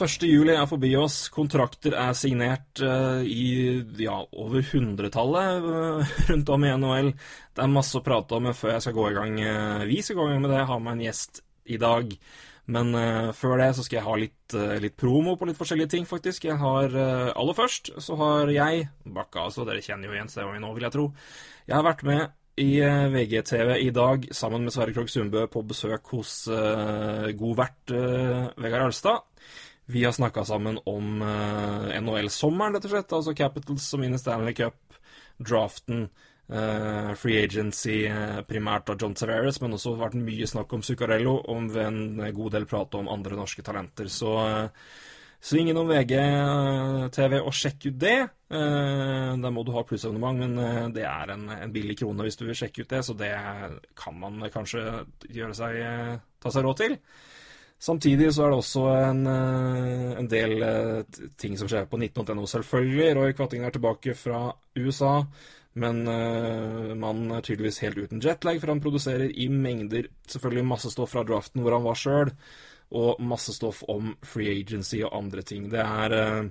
1. juli er forbi oss. Kontrakter er signert uh, i ja, over hundretallet uh, rundt om i NHL. Det er masse å prate om før jeg skal gå i gang. Uh, vi skal gå i gang med det. Jeg har med en gjest i dag. Men før det så skal jeg ha litt, litt promo på litt forskjellige ting, faktisk. Jeg har Aller først så har jeg Bakka, altså. Dere kjenner jo igjen stemmen min nå, vil jeg tro. Jeg har vært med i VGTV i dag sammen med Sverre Krogh Sundbø på besøk hos uh, god vert uh, Vegard Alstad. Vi har snakka sammen om uh, NHL-sommeren, rett og slett. Altså Capitals som vinner Stanley Cup, draften, uh, free agency uh, primært av John Tavares, men også vært mye snakk om Zuccarello, om en god del prat om andre norske talenter. Så sving innom VG-TV og sjekk ut det. Da må du ha plussabonnement, men det er en, en, billig krone hvis du vil sjekke ut det, så det kan man kanskje seg, ta seg råd til. Samtidig så er det også en, en del ting som skjer på 19.no, selvfølgelig. Roy Kvattingen er tilbake fra USA, men uh, er tydeligvis helt uten jetlag, for han produserer i mengder selvfølgelig masse stoff fra draften hvor han var sjøl, og masse stoff om free agency og andre ting. Det er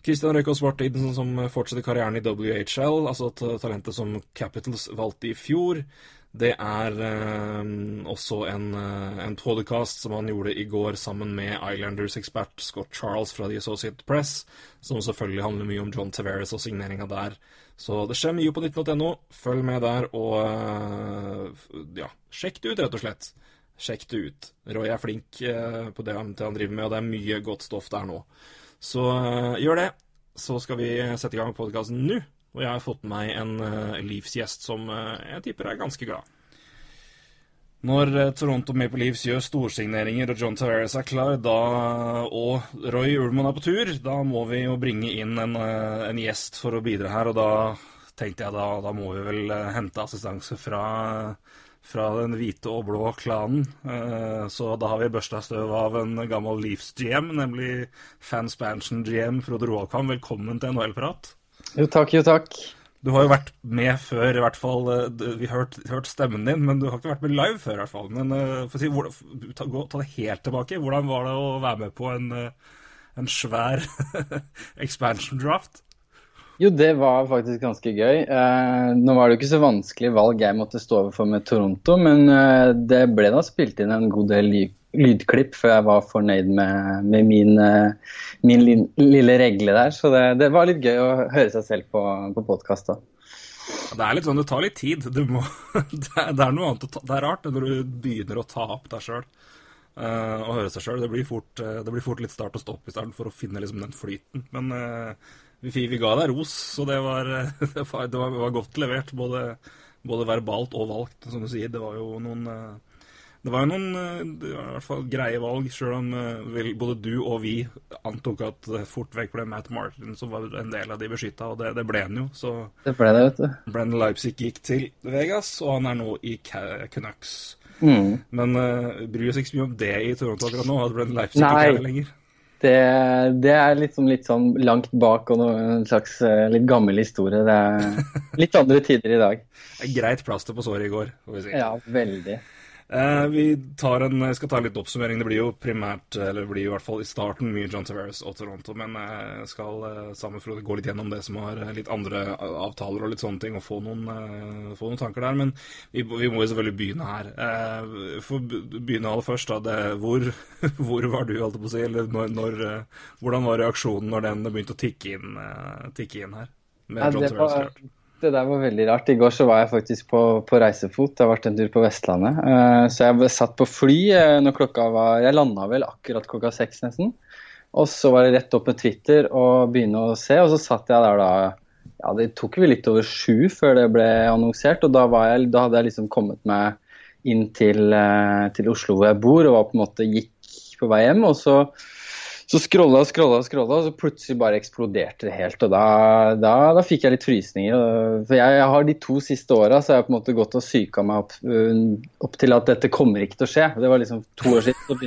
Christian Røykås Bartidsen som fortsetter karrieren i WHL, altså talentet som Capitals valgte i fjor. Det er eh, også en, en podcast som han gjorde i går sammen med Islanders-ekspert Scott Charles fra The Associated Press, som selvfølgelig handler mye om John Tavares og signeringa der. Så det skjer mye på 19.no. Følg med der, og ja, sjekk det ut, rett og slett. Sjekk det ut. Roy er flink eh, på det han, det han driver med, og det er mye godt stoff der nå. Så eh, gjør det. Så skal vi sette i gang podkasten nå. Og jeg har fått meg en uh, livsgjest som uh, jeg tipper er ganske glad. Når Toronto Maple Leafs gjør storsigneringer og John Tavares er klar, da, og Roy Ullman er på tur, da må vi jo bringe inn en, en gjest for å bidra her. Og da tenkte jeg da, da må vi vel hente assistanse fra fra den hvite og blå klanen. Så da har vi børsta støv av en gammel Leafs-GM, nemlig fanspansion-GM Frode Roalkvam. Velkommen til NHL-prat. Jo takk, jo takk. Du har jo vært med før, i hvert fall. Vi har hørt, hørt stemmen din, men du har ikke vært med live før, i hvert fall. Men for å si, ta, ta, det helt tilbake. Hvordan var det å være med på en, en svær expansion draft? Jo, det var faktisk ganske gøy. Eh, nå var det jo ikke så vanskelig valg jeg måtte stå overfor med Toronto, men eh, det ble da spilt inn en god del lydklipp før jeg var fornøyd med, med min, eh, min, lille regle der. Så det, det, var litt gøy å høre seg selv på, på podkast da. Det er litt sånn, det tar litt tid. Må, det, er, noe annet ta, det er rart når du begynner å ta opp deg sjøl. Uh, og høre seg sjøl. Det, det, blir fort litt start og stopp i starten for å finne liksom, den flyten. Men uh, vi, vi, ga deg ros, så det var, var, var, godt levert. Både, både, verbalt og valgt, som du sier. Det var jo noen det var jo noen i hvert fall greie valg, sjøl om vel, både du og vi antok at fort vekk ble Matt Martin som var en del av de beskytta, og det, det, ble han jo. Så det ble det, vet du. Brennan Leipzig gikk til Vegas, og han er nå i Canucks. Mm. Men uh, bryr oss ikke så mye om det i Toronto akkurat nå, at Brennan Leipzig Nei. ikke er det lenger. Det, det, er liksom litt sånn langt bak og noe, en slags litt gammel historie. Det er litt andre tider i dag. Greit plaster på såret i går, får vi si. Ja, veldig. Eh, vi tar en, skal ta en litt oppsummering. Det blir jo primært, eller det blir i hvert fall i starten, mye John Tavares og Toronto. Men jeg skal eh, sammen for å gå litt gjennom det som har litt andre avtaler og litt sånne ting, og få noen, eh, få noen tanker der. Men vi, vi, må jo selvfølgelig begynne her. Eh, for begynne aller først, da. Det, hvor, hvor, var du, holdt jeg på å si? Eller når, når, eh, hvordan var reaksjonen når den begynte å tikke inn, eh, tikke inn her? Med John Tavares, klart. Det der var veldig rart. I går så var jeg faktisk på, på reisefot. Det har vært en tur på Vestlandet. Eh, så jeg satt på fly eh, når klokka var Jeg landa vel akkurat klokka seks, nesten. Og så var det rett opp med Twitter og begynne å se. Og så satt jeg der da Ja, det tok vel litt over sju før det ble annonsert. Og da, jeg, da hadde jeg liksom kommet meg inn til, eh, til Oslo hvor jeg bor, og var på en måte gikk på vei hjem. Og så så scrolla og scrolla, og scrolla, og så plutselig bare eksploderte det helt. Og da, da, da fikk jeg litt frysninger. For jeg, jeg har de to siste åra har jeg på en måte gått og psyka meg opp, uh, opp til at dette kommer ikke til å skje. Det var liksom to år siden. Så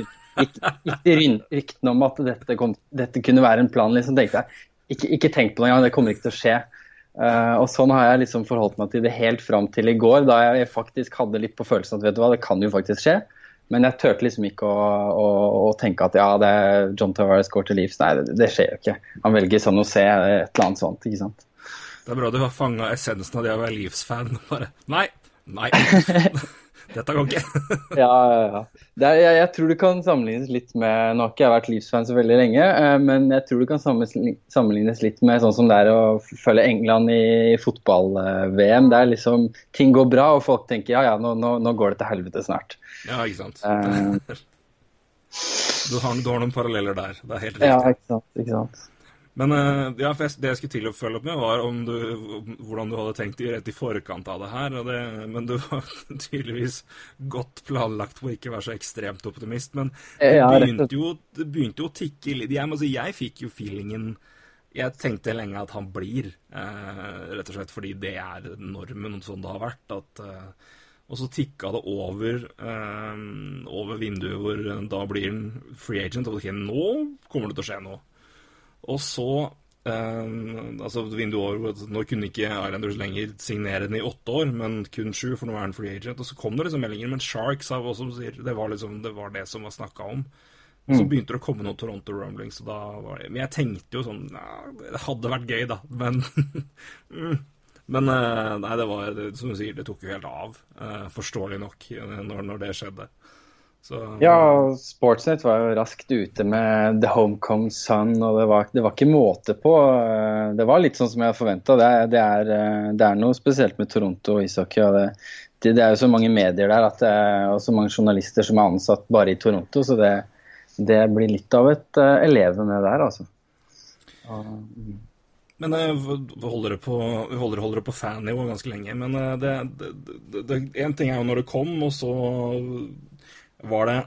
begynte ryktene om at dette, kom, dette kunne være en plan. liksom tenkte jeg. Ikke, ikke tenk på det engang, det kommer ikke til å skje. Uh, og sånn har jeg liksom forholdt meg til det helt fram til i går, da jeg faktisk hadde litt på følelsen at vet du hva, det kan jo faktisk skje. Men jeg turte liksom ikke å, å, å tenke at ja, det er John Tavares går til livs. Nei, det, det skjer jo ikke. Han velger sånn å se et eller annet sånt, ikke sant. Det er bra du har fanga essensen av det å være Leafs-fan. Bare Nei, nei. Dette går ikke. Ja, ja, ja. Er, jeg, jeg tror det kan sammenlignes litt med Nå har ikke jeg vært Leafs-fan så veldig lenge, eh, men jeg tror det kan sammenlignes litt med sånn som det er å følge England i fotball-VM. Det er liksom Ting går bra, og folk tenker ja, ja, nå, nå, nå går det til helvete snart. Ja, ikke sant. Eh, Du har, du har noen paralleller der. Det er helt riktig. ja, ikke sant. Ikke sant. Men eh, ja, det jeg skulle til å følge opp med, var om du, hvordan du hadde tenkt i rett i forkant av det her. Det, men du var tydeligvis godt planlagt på å ikke være så ekstremt optimist. Men det begynte jo, det begynte jo å tikke litt. Jeg, altså, jeg fikk jo feelingen Jeg tenkte lenge at han blir, eh, rett og slett fordi det er normen sånn det har vært. at eh, og så tikka det over, over vinduet hvor da blir han free agent. Og ok, nå kommer det til å skje noe. Og så Um, altså vinduet over, Nå kunne ikke Islanders lenger signere den i åtte år, men kun sju, for nå er han free agent. Og så kom det liksom meldinger, men Sharks har også sier det var liksom det var det som var snakka om. Og så begynte det å komme noen Toronto Rumblings, og da var det Men jeg tenkte jo sånn ja, Det hadde vært gøy, da, men mm. Men eh, nei, det var det, som du sier, det tok jo helt av. eh, forståelig nok, når, når det skjedde. Så Ja, Sportsnet var jo raskt ute med The Homecome Sun, og det var, det var ikke måte på. Eh, Det var litt sånn som jeg forventa. Det, det, eh, det er noe spesielt med Toronto og ishockey. og det, det, er jo så mange medier der at det er, og så mange journalister som er ansatt bare i Toronto, så det, det blir litt av et uh, elevene der, altså. Men eh, vi holder det på, vi holder, holder det på fan-nivå ganske lenge. Men eh, det, det, det, det, en ting er jo når det kom, og så var det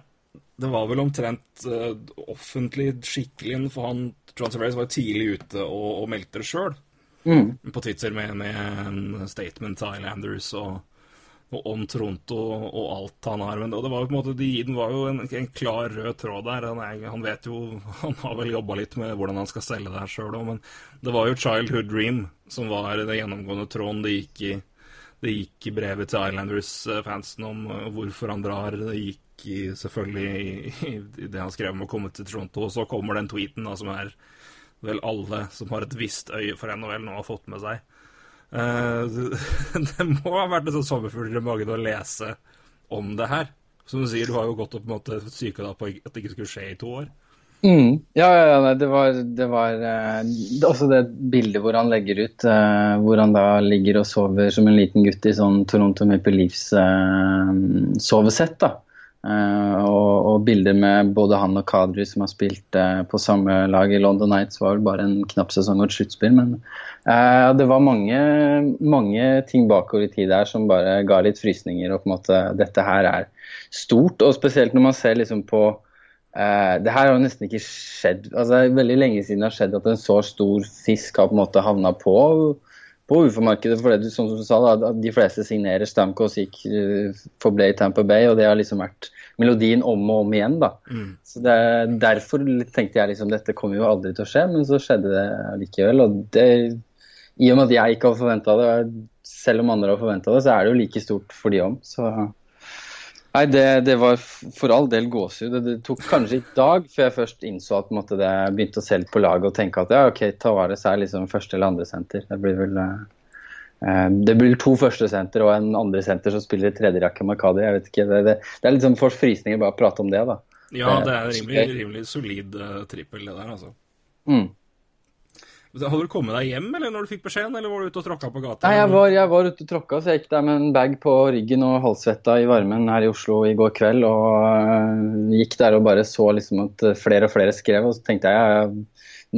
Det var vel omtrent uh, offentlig skikkelig, for han John Tavares var jo tidlig ute og, og meldte det sjøl. Mm. På Twitter med, med en statement til Islanders og, og om Toronto og alt han har. Men det, det var jo på en måte, de, det var jo en, en klar rød tråd der. Han, er, han vet jo Han har vel jobba litt med hvordan han skal selge det her sjøl òg, men det var jo Childhood Dream som var den gjennomgående tråden det gikk i. Det gikk i brevet til Islanders-fansen om uh, hvorfor han drar. Det gikk i, selvfølgelig i, i det han skrev om å komme til Toronto. Og så kommer den tweeten da, som er vel alle som har et visst øye for NHL, nå har fått med seg. Uh, det, det må ha vært en sånn sommerfugler i magen å lese om det her. Som du sier, du har jo gått og på en måte psyka deg på at det ikke skulle skje i to år. Mm. Ja, ja, ja, det var, det var eh, også det bildet hvor han legger ut, eh, hvor han da ligger og sover som en liten gutt i sånn Toronto Maple Leafs eh, da. Eh, og, og bilder med både han og Kadri som har spilt eh, på samme lag i London Nights, var vel bare en knapp sesong og et sluttspill. Men eh, det var mange, mange ting bakover i tid der som bare ga litt frysninger. Og på en måte dette her er stort, og spesielt når man ser liksom på Eh, det her har jo nesten ikke skjedd altså Det er veldig lenge siden det har skjedd at en så stor fisk har på en måte havna på, på UFO-markedet. For det du, som du sa, da, at de fleste signerer Stamkos gikk uh, forble i Tamper Bay, og det har liksom vært melodien om og om igjen. da. Så det, Derfor tenkte jeg liksom dette kommer jo aldri til å skje, men så skjedde det likevel. Og det, i og med at jeg ikke hadde forventa det, selv om andre har forventa det, så er det jo like stort for de om. Så Nei, det, det var for all del gåsehud. Det, det tok kanskje ikke dag før jeg først innså at måtte, det begynte å se litt på laget og tenke at ja, OK, Tavares er liksom første eller andre senter. Det blir vel eh, eh, det blir to første senter og en andre senter som spiller i tredje rekke Makadi. Jeg vet ikke, det, det, det er litt sånn for frysninger bare å prate om det, da. Ja, Det det er en rimelig, rimelig solid uh, trippel, det der, altså. Mm. Hadde du kommet deg hjem eller når du fikk beskjeden, eller var du ute og tråkka på gata? Nei, jeg var, jeg var ute og tråkka, så jeg gikk der med en bag på ryggen og halvsvetta i varmen her i Oslo i går kveld. Og øh, gikk der og bare så liksom at flere og flere skrev, og så tenkte jeg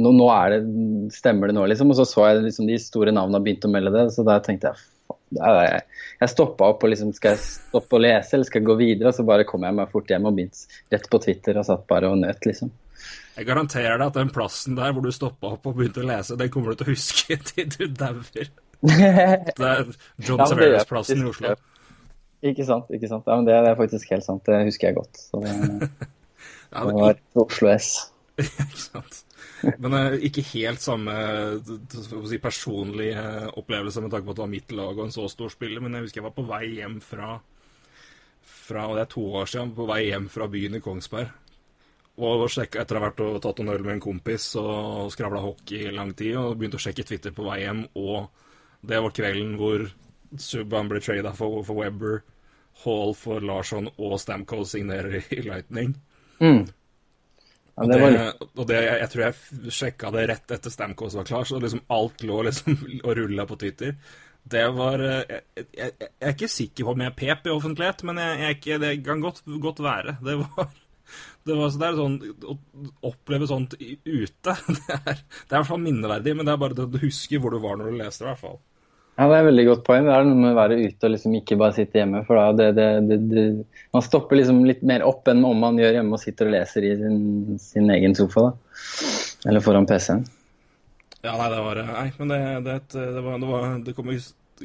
nå, nå det, stemmer det nå, liksom. Og så så jeg liksom de store navnene begynte å melde det, så da tenkte jeg jeg, jeg stoppa opp og liksom skal jeg stoppe å lese eller skal jeg gå videre, og så bare kom jeg meg fort hjem og begynte rett på Twitter og satt bare og nøt, liksom. Jeg garanterer deg at den plassen der hvor du stoppa opp og begynte å lese, den kommer du til å huske til du dauer. Det er John Ja, Severus-plassen i. Oslo. Ikke sant, ikke sant. Ja, men det, det er faktisk helt sant, det husker jeg godt. Så det, Ja, det var Oslo S. ikke sant. Men eh, ikke helt samme si, personlige eh, opplevelse med tanke på at det var mitt lag og en så stor spiller, men jeg husker jeg var på vei hjem fra, fra og det er to år siden, på vei hjem fra byen i Kongsberg. Og sjekka etter å ha vært og tatt en øl med en kompis og skravla hockey i lang tid, og begynte å sjekke Twitter på vei hjem, og det var kvelden hvor Subhaan ble trada for, for Webber, Hall for Larsson og Stamcoe signerer i, Lightning. Mm. Ja, det var det, og det, jeg, jeg tror jeg sjekka det rett etter Stamcoe var klar, så liksom alt lå liksom og rulla på Twitter. Det var eh, jeg, jeg, jeg er ikke sikker på om jeg pep i offentlighet, men jeg, det kan godt, godt være. Det var, det var så det er sånn Å oppleve sånt ute Det er, det er i hvert fall minneverdig, men det er bare det du husker hvor du var når du leste det, i hvert fall. ja, det er et veldig godt poeng. Det er noe med å være ute og liksom ikke bare sitte hjemme. For da det, det, det, man stopper liksom litt mer opp enn om man gjør hjemme og sitter og leser i sin, sin egen sofa. da. Eller foran PC-en. Ja, nei, det var Nei, men det, det, det, var, det, var, det kommer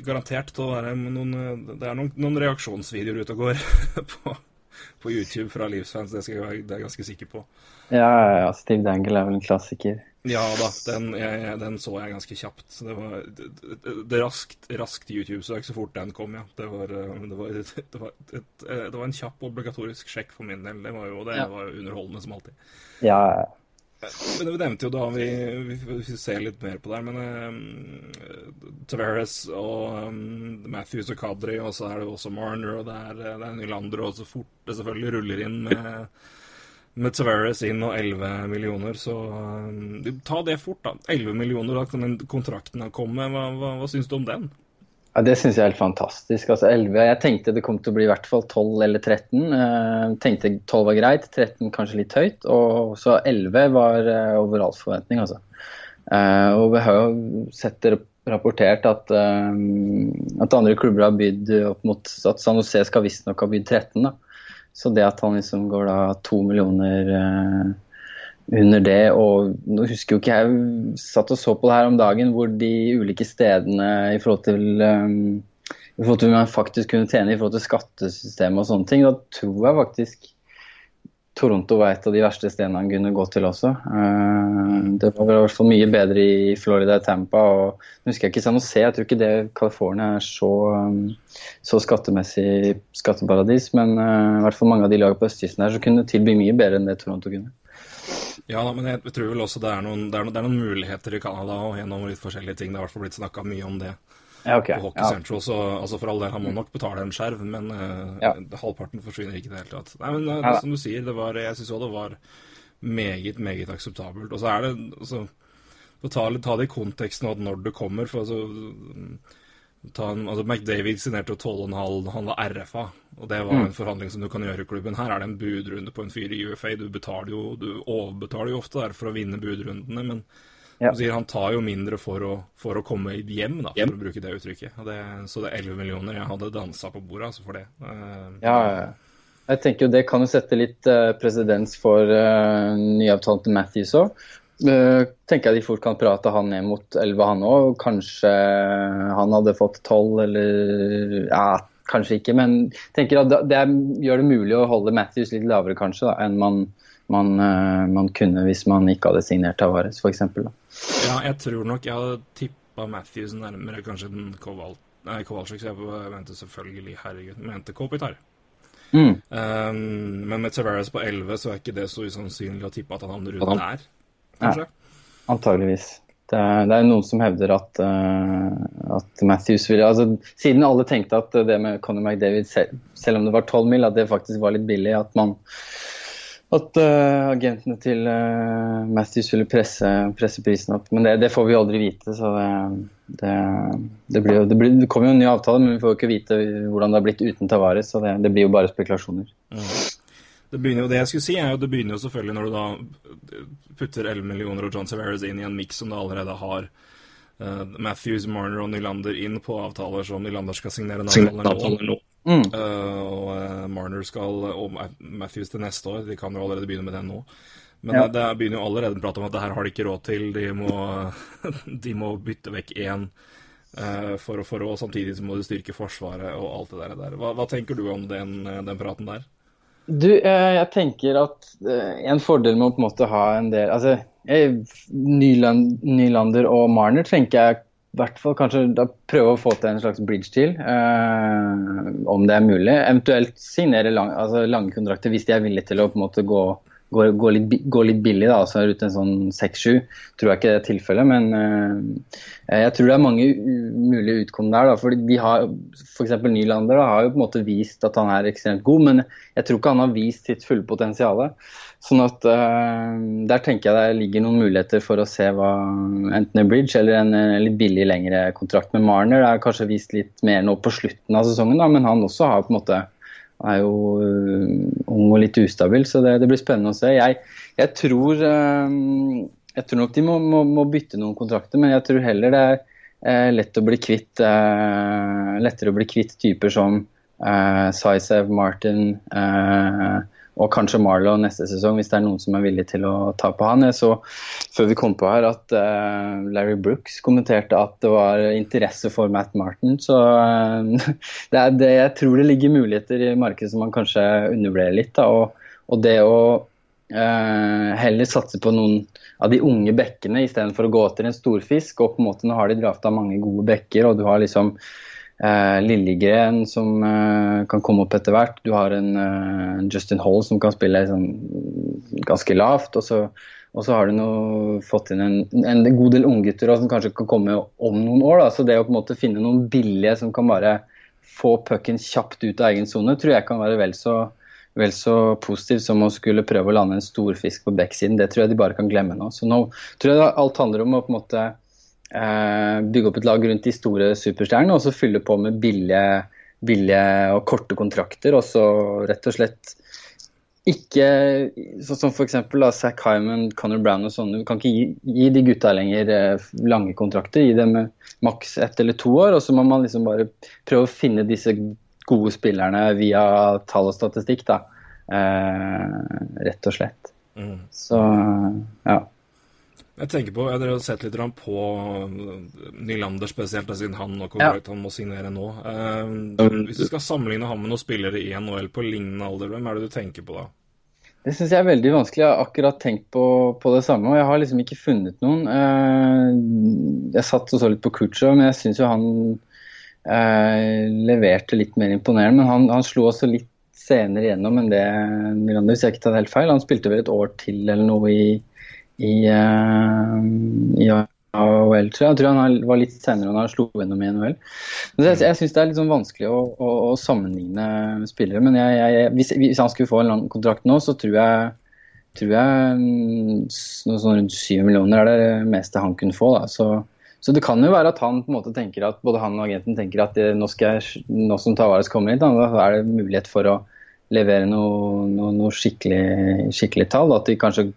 garantert til å være noen Det er noen, noen reaksjonsvideoer ute og går på, på YouTube fra Livsfans, det, skal jeg, være- det er jeg ganske sikker på. Ja, ja, ja, Steve Dangle er vel en klassiker. Ja da, den, jeg, den så jeg ganske kjapt. Så det var det, det, det raskt, raskt YouTube-søk så fort den kom, ja. Det var, eh, det var, det var, et, eh, det var en kjapp obligatorisk sjekk for min del. Det var jo, det Ja. var jo underholdende som alltid. Ja, ja. Men vi nevnte jo da vi, vi, ser litt mer på det her, men uh, Tavares og um, Matthews og Kadri, og så er det også Marner, og det er, det er Nylander, og så fort det selvfølgelig ruller inn med, med Tavares inn og 11 millioner, så um, ta det fort, da. 11 millioner, da kan den kontrakten komme. Hva, hva, hva syns du om den? Ja, Det syns jeg er helt fantastisk. Altså 11, Jeg tenkte det kom til å bli i hvert fall 12 eller 13. Jeg tenkte 12 var greit, 13 kanskje litt høyt. Og så 11 var eh, over all forventning, altså. Eh, og vi har jo sett det rapportert at, eh, at andre klubber har bydd opp mot at San Jose skal visstnok ha bydd 13. da. Så det at han liksom går da to millioner eh, under det, og nå husker jo ikke jeg satt og så på det her om dagen, hvor de ulike stedene i forhold til um, i forhold til man faktisk kunne tjene i forhold til skattesystemet og sånne ting, da tror jeg faktisk Toronto var et av de verste stedene han kunne gå til også. Uh, det var i hvert fall mye bedre i Florida og Tampa. og Nå husker jeg ikke San Jose, jeg tror ikke det California er så, um, så skattemessig skatteparadis, men uh, i hvert fall mange av de lagene på østkysten her så kunne tilby mye bedre enn det Toronto kunne. Ja, men jeg tror vel også det er noen, det er noen, det er noen muligheter i Canada og gjennom litt forskjellige ting. Det har i hvert fall blitt snakka mye om det. Ja, okay. på Hockey Ja. Central, så altså for all del, han må nok betale en skjerv, men eh, Ja. halvparten forsvinner ikke i det hele tatt. Nei, men uh, som du sier, det var, jeg syns òg det var meget, meget akseptabelt. Og så er det altså, ta, ta det i konteksten av når det kommer, for altså en, altså McDavid signerte jo 12,5, han var RFA, og det var Mm. en forhandling som du kan gjøre i klubben. Her er det en budrunde på en fyr i UFA. Du jo, du overbetaler jo ofte der for å vinne budrundene, men Ja. sier han tar jo mindre for å, for å komme hjem, da, for å bruke det uttrykket. Det, så det er 11 millioner. Jeg hadde dansa på bordet altså, for det. Eh, Ja, jeg tenker jo det kan jo sette litt uh, presedens for uh, nyavtalen til Matthews òg. Tenker jeg de fort kan prate han ned mot 11, han òg. Kanskje han hadde fått 12, eller Ja, kanskje ikke. Men tenker at det gjør det mulig å holde Matthews litt lavere kanskje da, enn man, man, eh, man kunne hvis man ikke hadde signert Tavares, f.eks. Ja, jeg tror nok jeg hadde tippa Matthews nærmere kanskje den Koval... Nei, Kovalchuk, så jeg mente selvfølgelig Herregud, mente Kopitar. Mm. Um, men med Tavares på 11 så er ikke det så usannsynlig å tippe at han havner rundt der, kanskje. Antageligvis. Det er, det er noen som hevder at, uh, at Matthews ville altså, Siden alle tenkte at det med Conor McDavid, selv, selv om det var 12 mil, at det faktisk var litt billig, at man at uh, agentene til uh, Matthews ville presse, presse prisen opp. Men det, det får vi aldri vite. så det, det, det, blir det, blir, det kommer jo en ny avtale, men vi får jo ikke vite hvordan det har blitt uten Tavares. Så det, det blir jo bare spekulasjoner. Det, begynner jo, det jeg skulle si, er jo det begynner jo selvfølgelig når du da putter 11 millioner og John Severus inn i en miks som du allerede har Uh, Matthews, Marner og Nylander inn på avtaler som Nylander skal signere en avtale nå. Mm. Uh, og uh, Marner skal Og Matthews til neste år. De kan jo allerede begynne med det nå. Men Ja. det, begynner jo allerede å prate om at det her har de ikke råd til. De må, de må bytte vekk én eh, for, å- for å Samtidig så må de styrke Forsvaret og alt det der. der. Hva, hva tenker du om den, den praten der? Du, eh, jeg tenker at eh, en fordel med å på en måte ha en del Altså, Nyland, Nylander og Marner tenker jeg i hvert fall kanskje da prøve å få til en slags bridge til, eh, om det er mulig. Eventuelt signere lang, altså lange kontrakter hvis de er villige til å på en måte gå, gå, går, litt, går, litt billig, da, altså rundt en sånn 6-7. Tror jeg ikke det er tilfellet, men uh, jeg tror det er mange mulige utkom der. da, fordi de har, F.eks. Nylander da, har jo på en måte vist at han er ekstremt god, men jeg tror ikke han har vist sitt fulle potensial. Sånn at uh, Der tenker jeg det ligger noen muligheter for å se hva enten en bridge eller en en litt billig lengre kontrakt med Marner. Det er kanskje vist litt mer nå på slutten av sesongen, da, men han også har på en måte er jo øh, ung og litt ustabil, så det, det blir spennende å se. Jeg, jeg, tror, øh, jeg tror nok de må, må, må bytte noen kontrakter, men jeg tror heller det er øh, lett å bli kvitt, lettere å bli kvitt typer som uh, Sizev, Martin øh, og kanskje Marlow neste sesong, hvis det er noen som er villig til å ta på han. Jeg så før vi kom på her at uh, Larry Brooks kommenterte at det var interesse for Matt Martin. Så uh, det er det, jeg tror det ligger muligheter i markedet som man kanskje undervurderer litt. Da, og, og det å uh, heller satse på noen av de unge bekkene istedenfor å gå etter en storfisk. Og på en måte nå har de drafta mange gode bekker, og du har liksom Eh, Lillegren som eh, kan komme opp etter hvert. Du har en eh, Justin Hall som kan spille liksom, ganske lavt. Og så, og så har du nå fått inn en, en god del unggutter som kanskje kan komme om noen år. Da. Så det å på en måte finne noen billige som kan bare få pucken kjapt ut av egen sone, tror jeg kan være vel så, vel så positivt som å skulle prøve å lande en storfisk på backsiden. Det tror jeg de bare kan glemme nå. Så nå tror jeg alt handler om å på en måte bygge opp et lag rundt de store superstjernene, og så fylle på med billige, billige og korte kontrakter. Og så rett og slett ikke sånn som f.eks. Zack Hyman, Connor Brown og sånne. Du kan ikke gi, gi de gutta lenger eh, lange kontrakter. Gi dem eh, maks ett eller to år, og så må man liksom bare prøve å finne disse gode spillerne via tall og statistikk, da. Eh, rett og slett. Mm. Så ja. Jeg tenker på, jeg har sett litt på Nylander spesielt, siden han og kontrakt han må signere nå. Eh, hvis du skal sammenligne ham med noen spillere i NHL på lignende alder, hvem er det du tenker på da? Det syns jeg er veldig vanskelig. Jeg har akkurat tenkt på, på det samme, og jeg har liksom ikke funnet noen. Eh, jeg satt og så litt på Kutcher, men jeg syns jo han eh, leverte litt mer imponerende. Men han, han slo også litt senere igjennom enn det Nylander, hvis jeg ikke tar helt feil. Han spilte vel et år til eller noe i, i, uh, i AOL, tror jeg. Jeg tror han var litt senere enn han slo gjennom i NHL. Jeg, jeg syns det er litt sånn vanskelig å, å, å sammenligne spillere. Men jeg, jeg, hvis, hvis han skulle få en lang kontrakt nå, så tror jeg tror jeg mm, noe sånn rundt syv millioner er det meste han kunne få. Da. Så, så det kan jo være at han på en måte tenker at både han og agenten tenker at det, nå, skal jeg, nå som Tavares kommer hit, da er det mulighet for å levere noe, noe, noe skikkelig, skikkelig tall. At de kanskje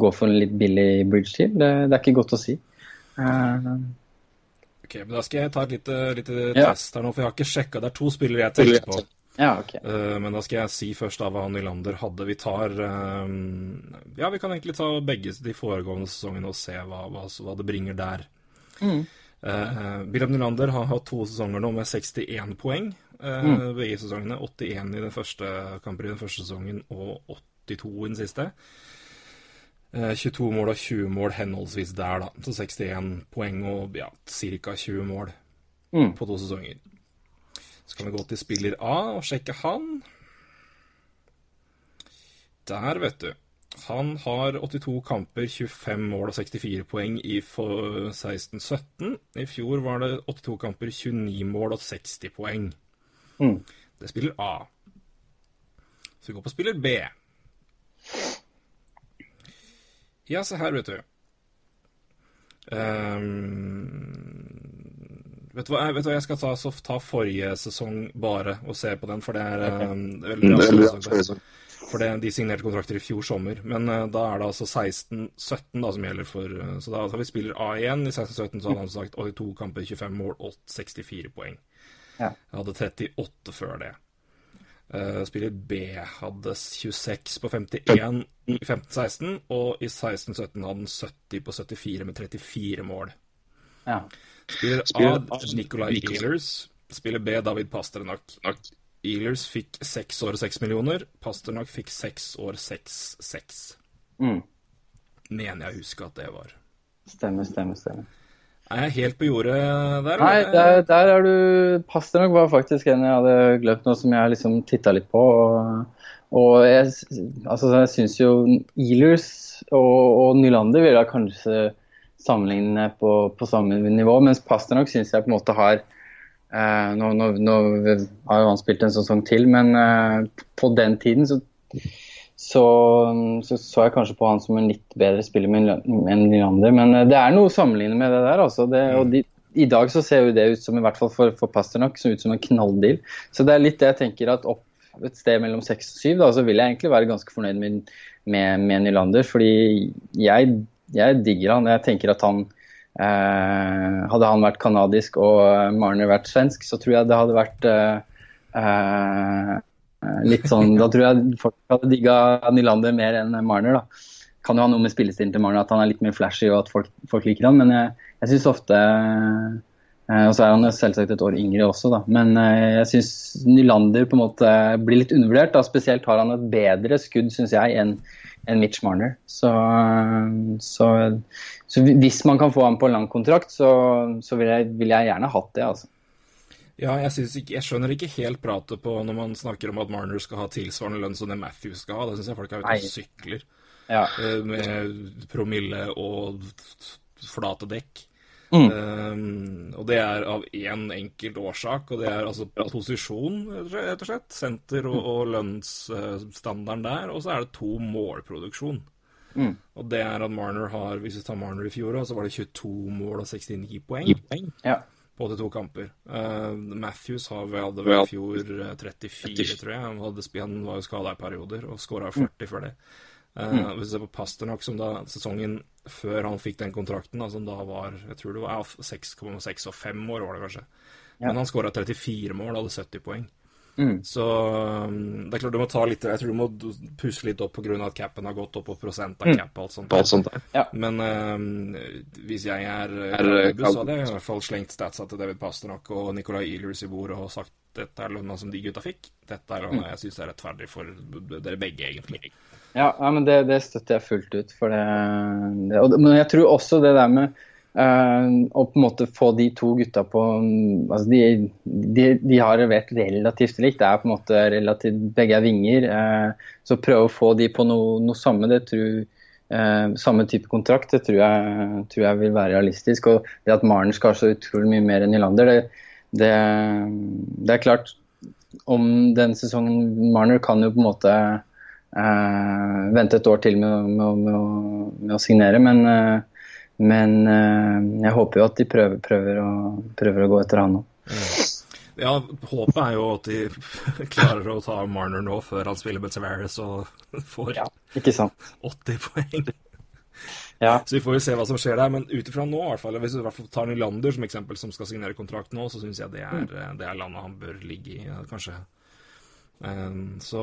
går for en litt billig bridge til. Det, det er ikke godt å si. Uh, Ok, men Da skal jeg ta et lite, lite Ja. test her nå, for jeg har ikke sjekka. Det er to spillere jeg tenker på. ja, okay. uh, men da skal jeg si først da hva Nylander hadde. Vi tar uh, Ja, vi kan egentlig ta begge de foregående sesongene og se hva, hva, hva det bringer der. Uh, Wilhelm Nylander har hatt to sesonger nå med 61 poeng. Mm. Begge sesongene. 81 i den første kampen i den første sesongen og 82 i den siste. Eh, 22 mål og 20 mål henholdsvis der, da. Så 61 poeng og ja, ca. 20 mål Mm. på to sesonger. Så kan vi gå til spiller A og sjekke han. Der, vet du. Han har 82 kamper, 25 mål og 64 poeng i 16-17. I fjor var det 82 kamper, 29 mål og 60 poeng. Mm. Det spiller A. Så vi går på spiller B. Ja, se her, vet du. Um, vet, du hva, vet du hva, jeg skal ta, så ta forrige sesong bare og se på den, for det er er veldig bra. For det, de signerte kontrakter i fjor sommer. Men uh, da er det altså 16-17 da som gjelder for uh, Så da tar vi spiller A1 I 16-17 så hadde han sagt 82 kamper, 25 mål og 64 poeng. Ja. Jeg hadde 38 før det. Eh, spiller B hadde 26 på 51 i 15-16, og i 16-17 hadde han 70 på 74 med 34 mål. Ja. Spiller A Nicolay Ehlers. Spiller B David Pasternak. Ehlers fikk seks år og seks millioner. Pasternak fikk seks år seks-seks. Mm. Mener jeg husker at det var. Stemmer, stemmer, stemmer. Er jeg helt på jordet der? Nei, der, der er du Pasternak var faktisk en jeg hadde glemt nå, som jeg liksom titta litt på. Og, og jeg, altså, jeg syns jo Ealers og, og Nylander vil jeg kanskje sammenligne på, på samme nivå, mens Pasternak syns jeg på en måte har eh, nå, nå, nå har jo han spilt en sesong til, men eh, på den tiden så så, så så jeg kanskje på han som en litt bedre spiller enn Nylander. Men eh, det er noe å sammenligne med det der. Altså. Det, og de, I dag så ser jo det ut som, i hvert fall for, for Pasternak, som ut som en knalldeal. Så det er litt det jeg tenker at opp et sted mellom seks og syv, så vil jeg egentlig være ganske fornøyd med, med, med Nylander. Fordi jeg, jeg digger han. Jeg tenker at han eh, Hadde han vært kanadisk og Marner vært svensk, så tror jeg det hadde vært eh, eh, litt sånn, Da tror jeg folk hadde digga Nylander mer enn Marner. da. Kan jo ha noe med spillestilen til Marner, at han er litt mer flashy og at folk, folk liker han, men jeg, jeg syns ofte eh, Og så er han selvsagt et år yngre også, da. Men eh, jeg syns Nylander på en måte blir litt undervurdert. da. Spesielt har han et bedre skudd, syns jeg, enn en Mitch Marner. Så, så, så hvis man kan få ham på lang kontrakt, så, så vil, jeg, vil jeg gjerne hatt det, altså. Ja, jeg, ikke, jeg skjønner ikke helt pratet på når man snakker om at Marner skal ha tilsvarende lønn som det Matthews skal ha. Det syns jeg folk er ute og sykler. Ja. eh, Med promille og flate dekk. Mm. Um, og det er av én enkelt årsak, og det er altså posisjon, rett og slett. Senter og, og lønnsstandarden der. Og så er det to målproduksjon. Mm. Og det er at Marner har Hvis vi tar Marner i fjor, så var det 22 mål og 69 poeng Ja. På 82 kamper. Uh, Matthews har vel, hadde vel i fjor eh, 34, tror jeg. Han, hadde, han var jo skada i perioder og skåra 40 før det. Uh, Hvis du ser på Pasternak, som da sesongen før han fikk den kontrakten, da, som da var jeg tror det var ja, 6,6 og 5 år, var det kanskje. Men han skåra 34 mål, og hadde 70 poeng. Mm. Så um, det er klart du må ta litt Jeg tror du må pusse litt opp pga. at capen har gått opp på prosent av cap og alt sånt. Alt sånt ja. Men uh, hvis jeg er, Er, er eh, så hadde jeg i hvert fall slengt statsa til David Pasternak og Nicolay Ehlers i bordet og sagt dette er lønna som de gutta fikk. Dette er lønna jeg syns er rettferdig for dere begge, egentlig. Ja, ja men det, det støtter jeg fullt ut. Det, det, og, men jeg tror også det der med eh, og på en måte få de to gutta på mm, altså de, de, de har levert relativt likt. Det er på en måte relativt, Begge er vinger. Uh, så prøve å få de på noe, noe samme, det tror uh, samme type kontrakt, det tror jeg, tror jeg vil være realistisk. Og det at Maren skal ha så utrolig mye mer enn Nylander, det, det, det er klart om den sesongen Marner kan jo på en måte vente et år til med, å- med, med, å- med å signere, men, men eh, jeg håper jo at de prøver, prøver, å, prøver å gå etter han nå. Ja, håpet er jo at de klarer å ta Marner nå før han spiller med Tavares og får Ikke sant? 80 poeng. Ja. Så vi får jo se hva som skjer der. Men ut ifra nå, i hvert fall, hvis du i hvert fall tar Nylander som eksempel, som skal signere kontrakt nå, så syns jeg det er, det er landet han bør ligge i, kanskje. Um, så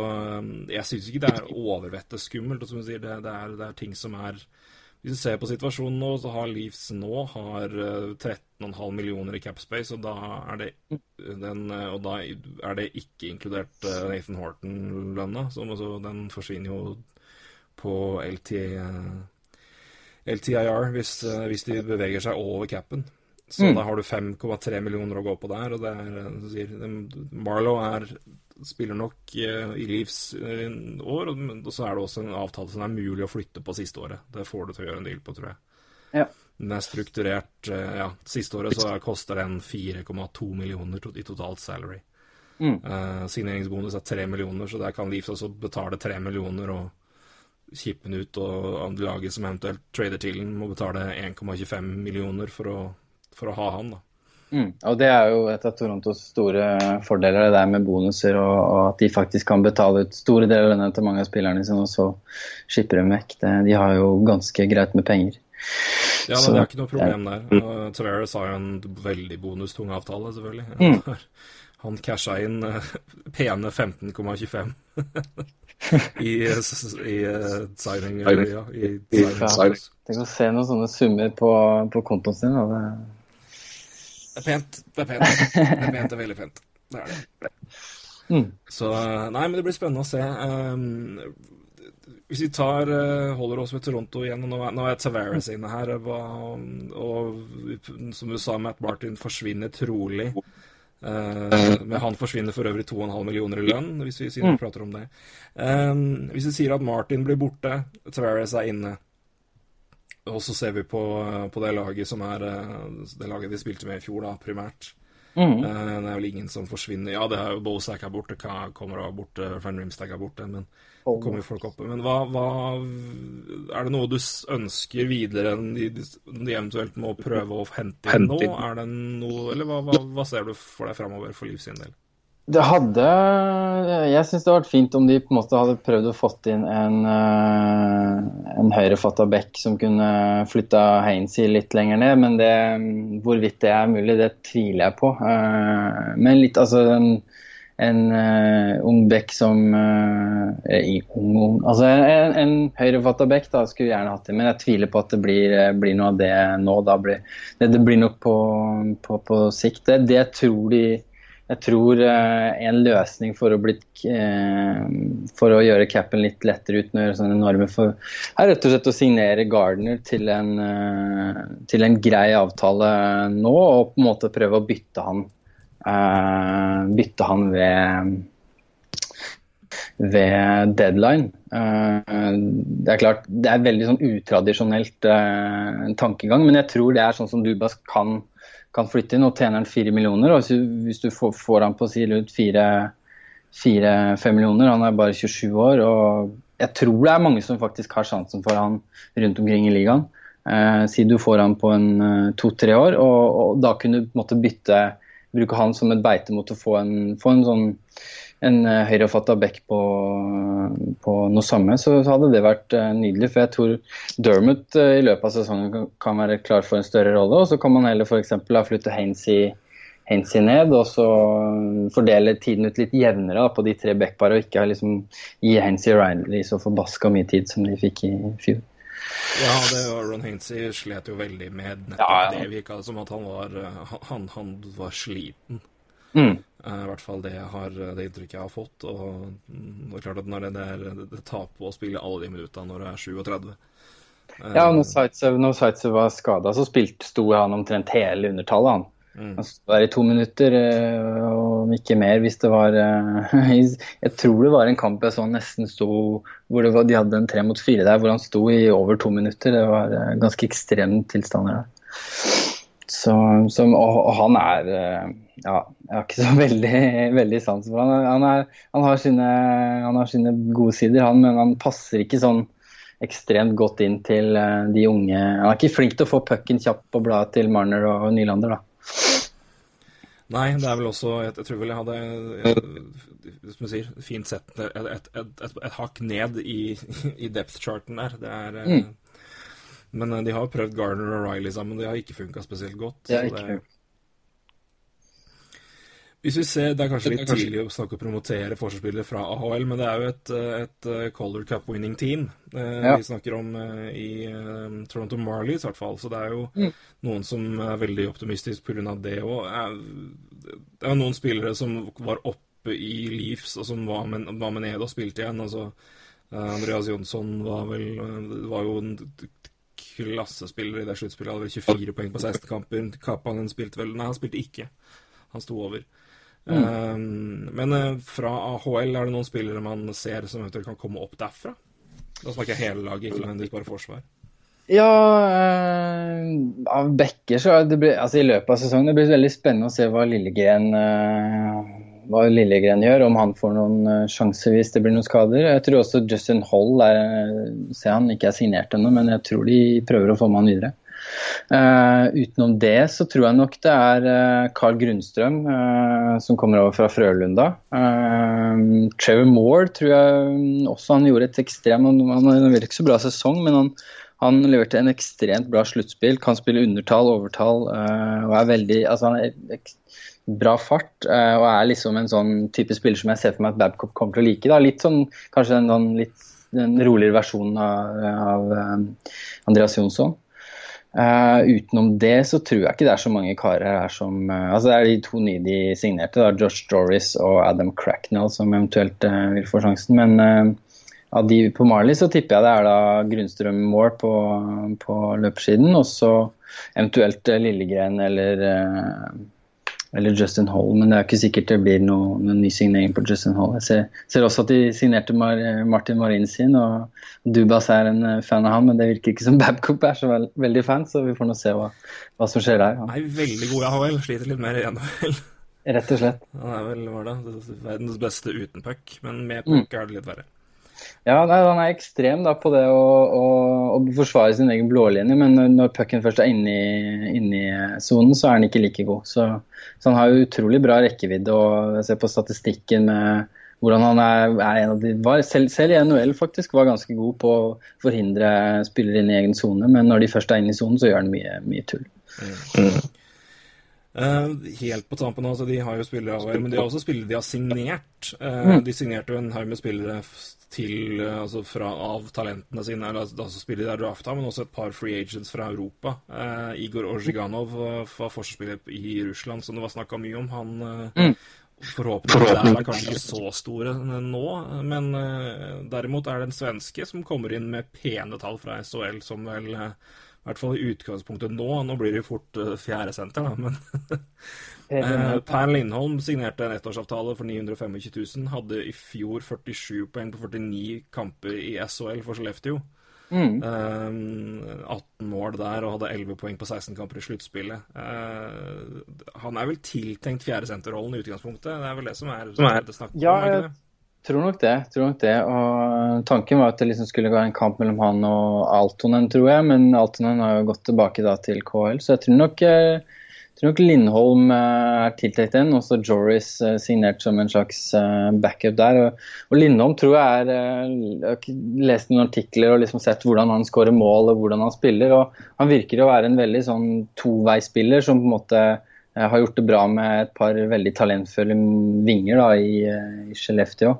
jeg syns ikke det er overvettet skummelt. Og som du sier, det, det, er, det er ting som er Hvis du ser på situasjonen nå, så har Leeds nå har uh, 13,5 millioner i capspace, og da er det den, uh, Og da er det ikke inkludert uh, Nathan Horton-lønna, altså Den forsvinner jo på LT, LTIR hvis, hvis de beveger seg over capen. Så Mm. da har du 5,3 millioner å gå på der. Og det er, eh, sier, Marlow er, spiller nok uh, i Leafs i år, og, og så er det også en avtale som er mulig å flytte på siste året. Det får du til å gjøre en deal på, tror jeg. Ja. Den er strukturert uh, Ja, siste året så koster den 4,2 millioner i totalt salary. Mm. Uh, signeringsbonus er 3 millioner, så der kan Leafs også betale 3 millioner og kippe den ut, og laget som eventuelt trader til den, må betale 1,25 millioner for å, for å ha han, da. Mm. Og det er jo et av Torontos store fordeler, det der med bonuser, og, og at de faktisk kan betale ut store deler av lønna til mange av spillerne sine, og så skipper de vekk. Det, de har jo ganske greit med penger. Ja, Så- men det er ikke noe problem der. Og Tavares har jo en veldig bonustung avtale, selvfølgelig. Mm. Han casha inn eh, pene 15,25 i, s- i eh, signing ja, i signing. signing. Tenk å se noen sånne summer på, på kontoen sin. Da. Det, Det er pent. Det er pent. Det er pent, det er veldig pent. Det er det. Mm. Så eh, Nei, men det blir spennende å se. Um, hvis vi tar uh, holder oss med Toronto igjen, og nå er, nå er Tavares inne her, og, og som du sa, Matt Martin forsvinner trolig. Uh, men han forsvinner for øvrig 2,5 millioner i lønn, hvis vi, siden vi prater om det. Um, hvis vi sier at Martin blir borte, Tavares er inne, og så ser vi på, på det laget som er eh, det laget de spilte med i fjor, da, primært. Mm. Eh, det er vel ingen som forsvinner. Ja, det er jo Bozak er borte, Ka kommer av borte, Van Rimstag er borte, men oh. kommer jo folk opp. Men hva, hva Er det noe du ønsker videre enn de, de eventuelt må prøve å hente inn nå? Er det noe Eller hva, hva, hva ser du for deg framover for Liv sin del? Det hadde Jeg syns det hadde vært fint om de på en måte hadde prøvd å fått inn en, eh, en høyrefatta bekk som kunne flytta Hainsey litt lenger ned, men det, hvorvidt det er mulig, det tviler jeg på. Eh, Men litt, altså en, en eh, ung bekk som ung, ung, Altså en, en høyrefatta bekk da, skulle jeg gjerne hatt det, men jeg tviler på at det blir, blir noe av det nå. Blir, det blir nok på, på, på sikt. Det, det tror de jeg tror eh, en løsning for å, bli, eh, for å gjøre capen litt lettere uten å gjøre sånne enorme for, er rett og slett å signere Gardner til en, eh, til en grei avtale nå, og på en måte prøve å bytte han, bytte han ved ved deadline. Det er klart, det er veldig sånn utradisjonelt tankegang, men jeg tror det er sånn som Dubas kan kan flytte inn, og tjener han fire millioner. og Hvis du, får, han på si ut fire-fem millioner, han er bare 27 år, og jeg tror det er mange som faktisk har sjansen for han rundt omkring i ligaen. Eh, si du får han på en eh, to-tre år, og, og da kunne du på en måte bytte bruke han som et beite mot å få en, få en sånn en uh, høyrefatta back på, på noe samme, så, så hadde det vært eh, nydelig. For jeg tror Dermot eh, i løpet av sesongen kan, kan være klar for en større rolle. Og så kan man heller f.eks. flytte Hainsey, Hainsey ned og så fordele tiden ut litt jevnere da, på de tre backpara, og ikke liksom, gi Hainsey og Riley så forbaska mye tid som de fikk i fjor. Ja, det var Ron Hainsey slet jo veldig med nettopp Ja, ja. det. Virka som at han var, eh, han, han var sliten. Mm. Eh, I hvert fall det, har, det inntrykket jeg har fått. Og det er klart at når det, er, det tar på å spille alle de minuttene når du er 37 Eh, Ja, når Zaitsev, når Zaitsev var skada, så spilte, sto han omtrent hele undertallet, han. Mm. Han sto der i to minutter, om ikke mer hvis det var eh, Jeg tror det var en kamp jeg så han nesten sto hvor det var, de hadde en tre mot fire der, hvor han sto i over to minutter. Det var eh, ganske ekstreme tilstander der. Så, så, og, og han er eh, Ja, jeg har ikke så veldig, veldig sans for han. Han, er, han, har sine, han har sine gode sider, han, men han passer ikke sånn ekstremt godt inn til eh, de unge Han er ikke flink til å få pucken kjapt på bladet til Marner og Nylander, da. Nei, det er vel også Jeg, jeg tror vel jeg hadde jeg, som du sier, fint sett et, et, et, et, et hakk ned i, i depth-charten der. Det er eh, Mm. Men eh, de har prøvd Garner og Riley sammen, det har ikke funka spesielt godt. Det er så det... Hvis vi ser, Det er kanskje litt tidlig å snakke å promotere forsvarsspillere fra AHL, men det er jo et, et Color Cup-winning team eh, Ja. vi snakker om eh, i eh, Toronto Marlies, i hvert fall. Så det er jo Mm. noen som er veldig optimistiske pga. det òg. Det er noen spillere som var oppe i Leafs, og som var med, var med ned og spilte igjen. altså eh, Andreas Jonsson var vel eh, var jo en klassespiller i det sluttspillet. Hadde vel 24 poeng på 16 kamper. Kapanen spilte vel Nei, han spilte ikke. Han sto over. Um, men uh, fra AHL, er det noen spillere man ser som eventuelt kan komme opp derfra? Da snakker jeg hele laget, ikke nødvendigvis bare forsvar. Ja, eh, av bekker så det blir, altså I løpet av sesongen det blir veldig spennende å se hva Lillegren, eh, hva Lillegren gjør. Om han får noen eh, sjanser hvis det blir noen skader. Jeg tror også Justin Holl er, ser han ikke er signert ennå, men jeg tror de prøver å få med han videre. Uh, utenom det så tror jeg nok det er eh, Carl Grunnstrøm uh, som kommer over fra Frølunda. Eh, Trevor Moore tror jeg også han gjorde et ekstremt Han, han hadde ikke så bra sesong, men han, han leverte en ekstremt bra sluttspill. Kan spille undertall, overtall eh, og er veldig Altså han er bra fart eh, og er liksom en sånn type spiller som jeg ser for meg at Babcock kommer til å like. Da. Litt sånn kanskje en sånn litt den roligere versjonen av, av eh, Andreas Jonsson. Uh, utenom det så tror jeg ikke det er så mange karer her som uh, Altså det er de to nye de signerte, da, Josh Doris og Adam Cracknell, som eventuelt uh, vil få sjansen. Men av de på Marley så tipper jeg det er da Grunnstrøm Moore på, på løpersiden, og så eventuelt Lillegren eller, eller Justin Hall. Men det er ikke sikkert det blir noe, noen ny signering på Justin Hall. Jeg ser, ser også at de signerte Mar Martin Marin sin, og Dubas er en eh, fan av han, men det virker ikke som Babcock er så veld, veldig fan, så vi får nå se hva, hva som skjer der. Han er veldig god i AHL, sliter litt mer i NHL. Rett og slett. Han er vel hva da, verdens beste uten puck, men med Mm. er det litt verre. Ja, nei, Han er ekstrem da på det å, å, å forsvare sin egen blålinje, men når- når pucken først er inne i, sonen, så er han ikke like god. Så, så han har jo utrolig bra rekkevidde, og jeg ser på statistikken med hvordan han er, er en av de var, selv, selv i NHL faktisk var ganske god på å forhindre spillere inn i egen sone, men når de først er inne i sonen, så gjør han mye, mye tull. Eh, helt på tampen, altså, de har jo spillere av men de har også spillere de har signert. Eh, De signerte jo en haug med spillere til, eh, altså fra, av talentene sine, eller altså spiller spillere de drafta, men også et par free agents fra Europa. Eh, Igor Ozjiganov var, var forsvarsspiller i Russland, som det var snakka mye om. Han mm. Forhåpentligvis er kanskje ikke så store nå, men eh, derimot er det en svenske som kommer inn med pene tall fra SHL, som vel eh, i hvert fall i utgangspunktet nå Nå blir det jo fort uh, fjerdesenter, da, men Eh, Per Lindholm signerte en ettårsavtale for 925 000. Hadde i fjor 47 poeng på 49 kamper i SHL for Skellefteå. Mm. Uh, 18 mål der og hadde 11 poeng på 16 kamper i sluttspillet. Uh, han er vel tiltenkt fjerdesenterrollen i utgangspunktet. Det er vel det som er, det snakk om? Ja, er jeg tror nok det. tror nok det. Og Tanken var at det liksom skulle gå en kamp mellom han og Altonen, tror jeg. Men Altonen har jo gått tilbake da til KL, så jeg tror nok, eh, tror nok Lindholm eh, er tiltenkt den. Også Joris eh, signert som en slags eh, backup der. Og, Lindholm tror jeg er Jeg har lest noen artikler og liksom sett hvordan han skårer mål og hvordan han spiller. og Han virker å være en veldig sånn toveispiller som på en måte har gjort det bra med et par veldig talentfulle vinger da, i, i Skellefteå.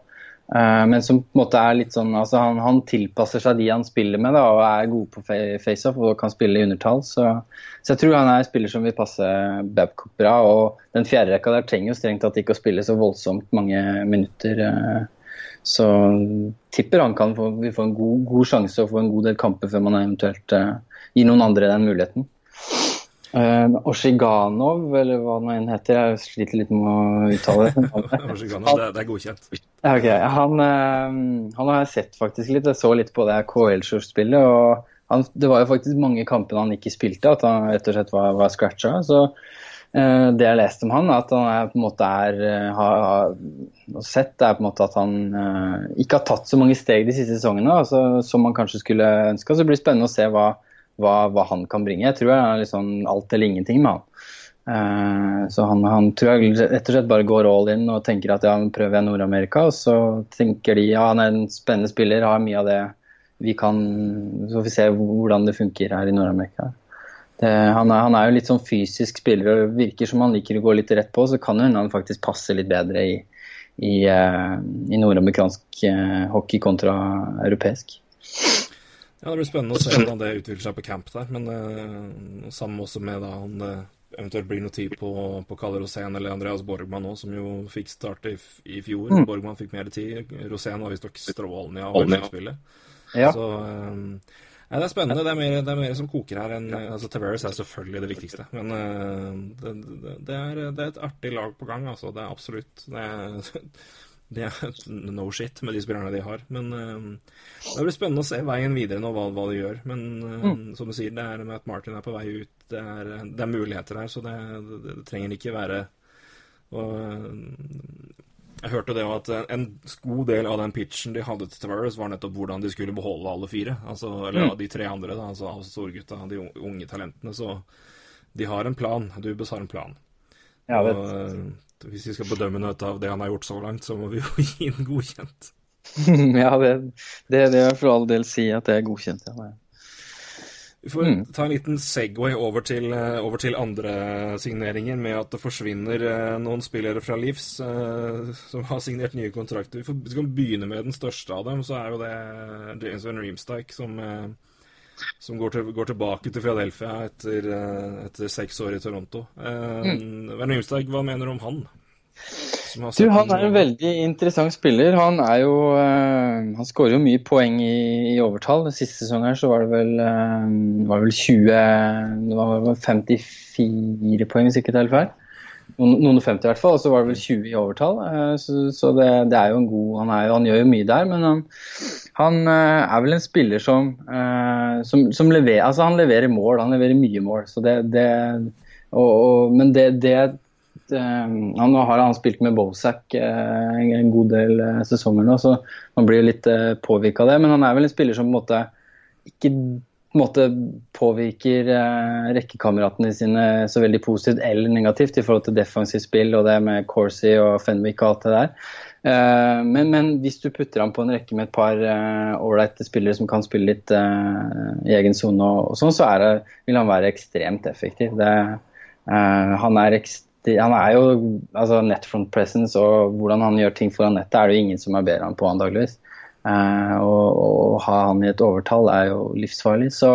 Eh, men som på en måte er litt sånn altså han, han tilpasser seg de han spiller med da, og er god på fa- faceoff og kan spille i undertall. Så, så jeg tror han er en spiller som vil passe Babcock bra. Og den fjerde rekka der trenger jo strengt tatt ikke å spille så voldsomt mange minutter. eh, Så tipper han kan få, vi får en god, god sjanse og få en god del kamper før man eventuelt eh, gir noen andre den muligheten. Uh, Oshiganov, eller hva nå enn heter, jeg sliter litt med å uttale det. Oshigano, det, det er godkjent. Okay. Han, uh, han har jeg sett faktisk litt. Jeg så litt på det KL-spillet. og han, Det var jo faktisk mange kampene han ikke spilte, at han rett og slett var, var scratcha. Så uh, det jeg leste om han, at han er, på en måte er, eh, har, har sett, er på en måte at han eh, ikke har tatt så mange steg de siste sesongene altså, som man kanskje skulle ønska. Så det blir spennende å se hva, hva, hva han kan bringe. Jeg tror det er liksom alt eller ingenting med han. Eh, så han, han tror jeg rett og slett bare går all in og tenker at ja, prøver jeg Nord-Amerika. Og så tenker de ja, han er en spennende spiller, har mye av det vi kan Så får vi se hvordan det funker her i Nord-Amerika. Han, han er jo litt sånn fysisk spiller og virker som han liker å gå litt rett på, så kan det hende han faktisk passer litt bedre i, i, eh, i nordamerikansk eh, hockey kontra europeisk. Ja, Det blir spennende å se hvordan det utvikler seg på camp der. Men uh, sammen også med da han det eventuelt blir noe tid på, på Kalle Rosén eller Andreas Borgmann òg, som jo fikk starte i, i fjor. Borgmann fikk mer tid. Rosén var visstnok strålende i AHL-spillet. Ja. Så eh, ja, Det er spennende. Det er mer, det er mer som koker her enn altså, Tavares er selvfølgelig det viktigste. Men uh, det, det, det, er, det, er, et artig lag på gang, altså. Det er absolutt Det er, det er no shit med de spillerne de har. Men uh, det blir spennende å se veien videre nå, hva, hva de gjør. Men uh, mm. som du sier, det er med at Martin er på vei ut. Det er, det er muligheter her, så det, trenger ikke være og jeg hørte det at en god del av den pitchen de hadde til Tavares, var nettopp hvordan de skulle beholde alle fire. Altså, eller mm. de tre andre, da, altså av storgutta, de unge talentene. Så de har en plan. Dubes har en plan. Ja, og, hvis vi skal bedømme noe av det han har gjort så langt, så må vi jo gi den godkjent. ja, det, det, det vil jeg for all del si at det er godkjent. Ja. Vi får mm. ta en liten Segway over til, eh, over til, andre signeringer, med at det forsvinner eh, noen spillere fra Livs eh, som har signert nye kontrakter. Vi, får, vi kan begynne med den største av dem, så er jo det James Van Reemstike, som, som går, til, går, tilbake til Philadelphia etter, etter seks år i Toronto. Mm. Van Reemstike, hva mener du om han? Du, han er en veldig interessant spiller. Han er jo uh, Han skårer jo mye poeng i, i overtall. Siste sesong her så var det vel, uh, var det vel 20 Det var vel 54 poeng, hvis ikke det er helt feil. Noen, og 50 i hvert fall, og så var det vel 20 i overtall. Uh, så, så det, det, er jo en god han, er, han, gjør jo mye der, men han, han er vel en spiller som, som, som leverer Altså, han leverer mål. Han leverer mye mål. Så det, det og, og, men det, det han har han spilt med Bozak eh, en god del eh, sesonger nå, så man blir litt eh, påvirka av det. Men han er vel en spiller som på en måte ikke på en måte påvirker rekkekameratene sine så veldig positivt eller negativt i forhold til defensivt spill og det med Corsi og Fenwick og alt det der. Men, men, hvis du putter ham på en rekke med et par ålreite eh, spillere som kan spille litt uh, i egen sone, og, og, sånn, så det, vil han være ekstremt effektiv. Det, uh, han er ekstremt han er jo altså Netfront presence og hvordan han gjør ting foran nettet, er det jo ingen som er bedre enn på, antageligvis. Uh, og å ha han i et overtall er jo livsfarlig. Så,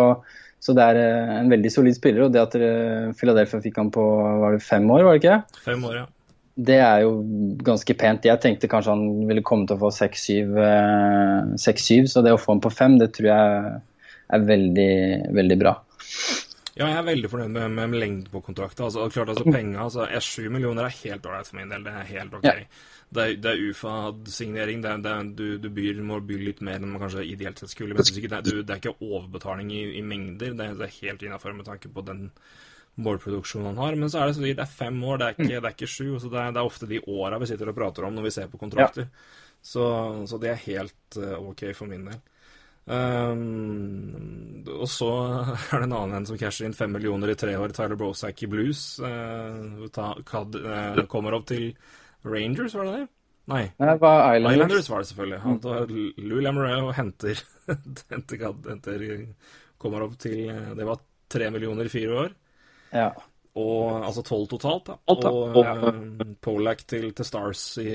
så, det er uh, en veldig solid spiller. Og det at uh, Philadelphia fikk han på var det fem år, var det ikke? Fem år, ja. Det er jo ganske pent. Jeg tenkte kanskje han ville komme til å få seks-syv, så det å få han på fem, det tror jeg er veldig, veldig bra. Ja, jeg er veldig fornøyd med, med, med lengden på kontrakten. Altså, klart, altså, penger, altså, 7 millioner er helt ålreit for min del. Det er helt OK. Ja. Det er, det er UFA-signering. Du, du byr, må by litt mer enn man kanskje ideelt sett skulle. Men det, er, du, det er ikke overbetaling i, i mengder. Det, det, er helt innafor med tanke på den målproduksjonen han har. Men så er det, så, det er fem år, det er ikke, det er ikke sju. Så det er, det er ofte de åra vi sitter og prater om når vi ser på kontrakter. Ja. Så, så, det er helt uh, OK for min del. Um, og så er det en annen en som casher inn fem millioner i tre år, Tyler Brosack i blues. Uh, ta, kad, uh, kommer opp til Rangers, var det det? Nei. Det var Islanders. Islanders var det selvfølgelig. Han tar Lou Lamorello henter, henter, henter, Kommer opp til Det var tre millioner i fire år. Ja. Og, altså tolv totalt, da. Og uh, Polak til, til, Stars i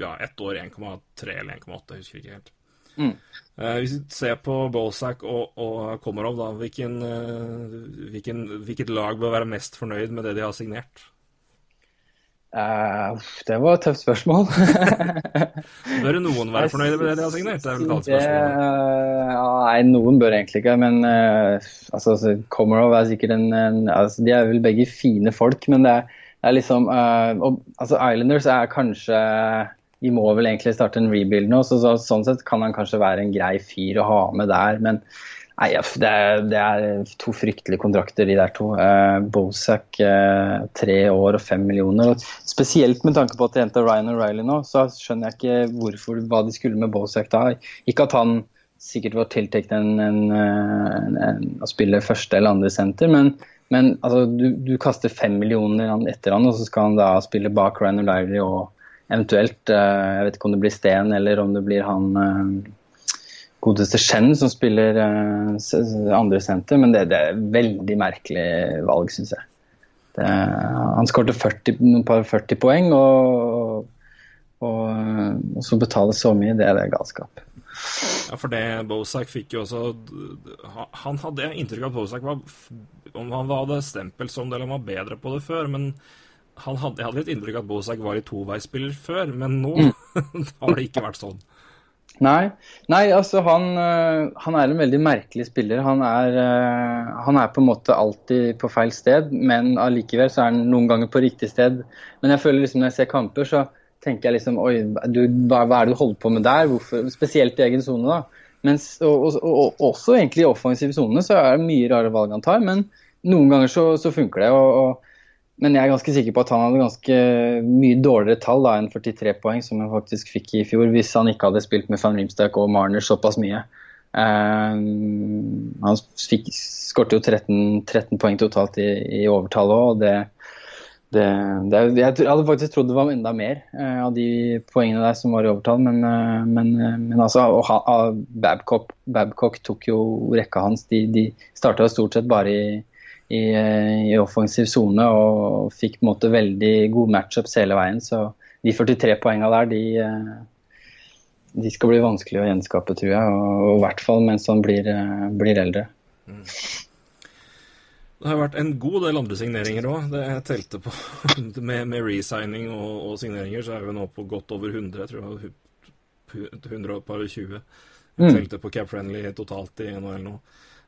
ja, ett år 1,3 eller 1,8, jeg husker ikke helt. Mm. Uh, hvis vi ser på Bolsack og, og Komarov, da, hvilken, uh, hvilken, hvilket lag bør være mest fornøyd med det de har signert? Uh, det var et tøft spørsmål. bør noen være fornøyde med det de har signert? Det er vel et spørsmål. nei, noen bør egentlig ikke. Men altså, Komarov er sikkert en, en altså, De er vel begge fine folk, men det er, det er liksom og, altså, Islanders er kanskje de må vel egentlig starte en rebuild nå, så, så, sånn sett kan han kanskje være en grei fyr å ha med der. Men nei, det, er, det er to fryktelige kontrakter, de der to. Eh, Bosak eh, tre år og fem millioner. Og spesielt med tanke på at de henta Ryan O'Reilly nå, så skjønner jeg ikke hvorfor, hva de skulle med Bosak da. Ikke at han sikkert var tiltenkt en, en, en, en, å spille første eller andre senter, men, men altså, du, du, kaster fem millioner etter han, og så skal han da spille bak Ryan O'Reilly og Eventuelt, eh, jeg vet ikke om det blir Sten eller om det blir han eh, godeste Chen som spiller eh, andre senter, men det, det er et veldig merkelig valg, syns jeg. Det, han skårte 40, noen par 40 poeng, og, og, og, så betale så mye, det er det galskap. Ja, for det Bozak fikk jo også Han hadde inntrykk av at Bozak var Om han hadde stempel som det, eller han var bedre på det før, men han hadde, jeg hadde litt inntrykk av at Bozak var i toveisspiller før, men nå mm. har det ikke vært sånn. Nei, nei altså han, øh, han er en veldig merkelig spiller. Han er, øh, han er på en måte alltid på feil sted, men allikevel så er han noen ganger på riktig sted. Men jeg føler liksom når jeg ser kamper, så tenker jeg liksom Oi, du, hva, hva er det du holder på med der? Hvorfor, spesielt i egen sone, da. Mens, og, og, og, også egentlig i offensiv sone så er det mye rare valg han tar, men noen ganger så, så funker det. og, og men jeg er ganske sikker på at han hadde ganske mye dårligere tall da, enn 43 poeng, som han faktisk fikk i fjor, hvis han ikke hadde spilt med van Rimsdijk og Marner såpass mye. Um, han fikk, skårte jo 13, 13, poeng totalt i, i overtall òg, og det, det, det, Jeg hadde faktisk trodd det var enda mer uh, av de poengene der som var i overtall, men, uh, men, men altså og, Babcock, Babcock, tok jo rekka hans. De, de starta stort sett bare i i, i offensiv sone og fikk på en måte veldig gode matchups hele veien. Så de 43 poengene der, de, eh, de, skal bli vanskelig å gjenskape, tror jeg. Og, i hvert fall mens han blir, eh, blir eldre. Mm. Det har vært en god del andre signeringer òg. Det jeg telte på med, med resigning og, og, signeringer, så er vi nå på godt over 100. Jeg tror det var 120. Jeg mm. telte på Cap Friendly totalt i NHL nå.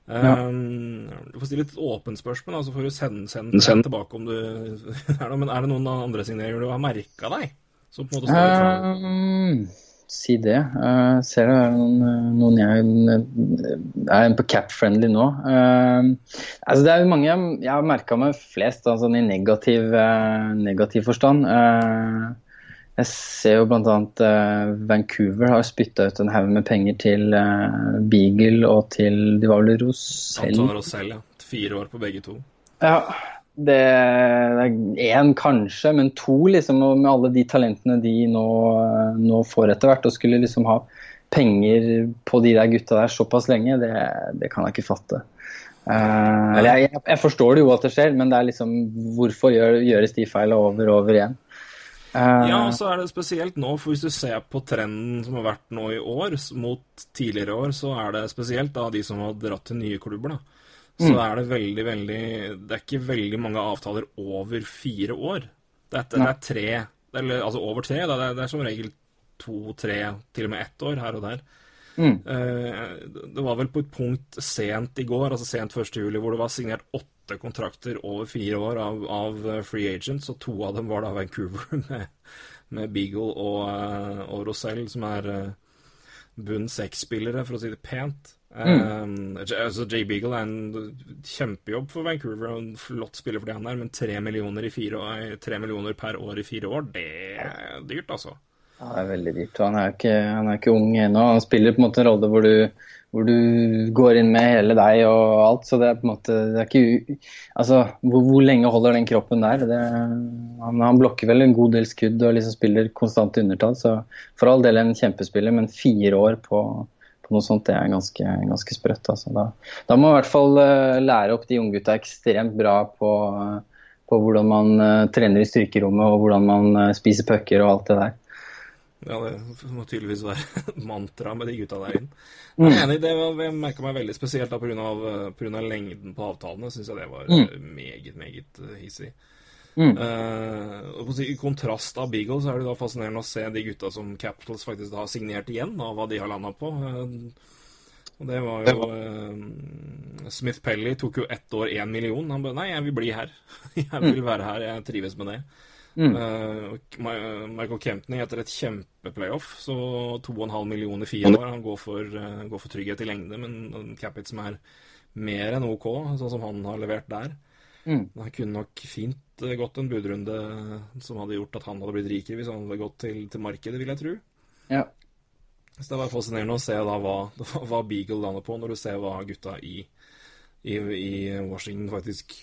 Ja. Um, du får stille et åpent spørsmål, så får du sende, sende, sende tilbake om du er det, Men er det noen andre signeringer du har merka deg? Som på en måte står litt um, Si det. Uh, ser det er noen, noen jeg er på cap-friendly nå. Uh, altså det er mange jeg har merka meg flest, altså i negativ, uh, negativ forstand. Uh, jeg ser jo bl.a. Uh, Vancouver har spytta ut en haug med penger til uh, Beagle og til De var vel Rosell? Anton Rosell, ja. Fire år på begge to. Ja. Det er én kanskje, men to, liksom. Med alle de talentene de nå, nå får etter hvert. Og skulle liksom ha penger på de der gutta der såpass lenge, det, det kan jeg ikke fatte. Uh, jeg, jeg, forstår det jo at det skjer, men det er liksom hvorfor gjør, gjøres de feilene over og over igjen? Ja, og så er det spesielt nå, for hvis du ser på trenden som har vært nå i år mot tidligere år, så er det spesielt da de som har dratt til nye klubber, da. Så mm. er det veldig, veldig Det er ikke veldig mange avtaler over fire år. Dette, det er tre, eller altså over tre. Da. Det, er, det er som regel to, tre, til og med ett år her og der. Mm. Uh, det var vel på et punkt sent i går, altså sent 1. juli, hvor det var signert åtte kontrakter over fire år av, av, eh, free agents, og to av dem var da Vancouver med, med Beagle og, uh, og Rosell, som er bunn seks-spillere, for å si det pent. Mm. Um, altså Jay Beagle er en kjempejobb for Vancouver og en flott spiller for det han er, men tre millioner, millioner, per år i fire år, det er dyrt, altså. Ja, det er veldig dyrt. Han er ikke, han er ikke ung ennå. Han spiller på en måte en rolle hvor du hvor du går inn med hele deg og alt. Så det er på en måte det er ikke, Altså, hvor, hvor lenge holder den kroppen der? Det, han, han, blokker vel en god del skudd og liksom spiller konstant undertall, så for all del en kjempespiller, men fire år på, noe sånt, det er ganske, ganske sprøtt. Altså. Da, da, må man i hvert fall uh, lære opp de unggutta ekstremt bra på, uh, på hvordan man uh, trener i styrkerommet og hvordan man spiser pucker og alt det der. Ja, det må tydeligvis være mantra med de gutta der inne. Jeg er enig, det jeg merka meg veldig spesielt da pga. lengden på avtalene. Syns jeg det var mm. meget, meget eh, hissig. Mm. Uh, I kontrast av Beagle så er det da fascinerende å se de gutta som Capitals faktisk har signert igjen, av hva de har landa på. Uh, og det var jo uh, Smith Pelly tok jo ett år én million. Han bare Nei, jeg vil bli her. jeg vil være her. Jeg trives med det. Mm. Uh, Michael Kempney etter et kjempeplayoff, så 2,5 millioner fire år. Han går for, uh, går for, trygghet i lengde, men en capit som er mer enn OK, sånn som han har levert der. Mm. Han kunne nok fint uh, gått en budrunde som hadde gjort at han hadde blitt rikere hvis han hadde gått til, til markedet, vil jeg tro. Ja. Så det var fascinerende å se da hva, hva Beagle lander på, når du ser hva gutta i, i, i Washington faktisk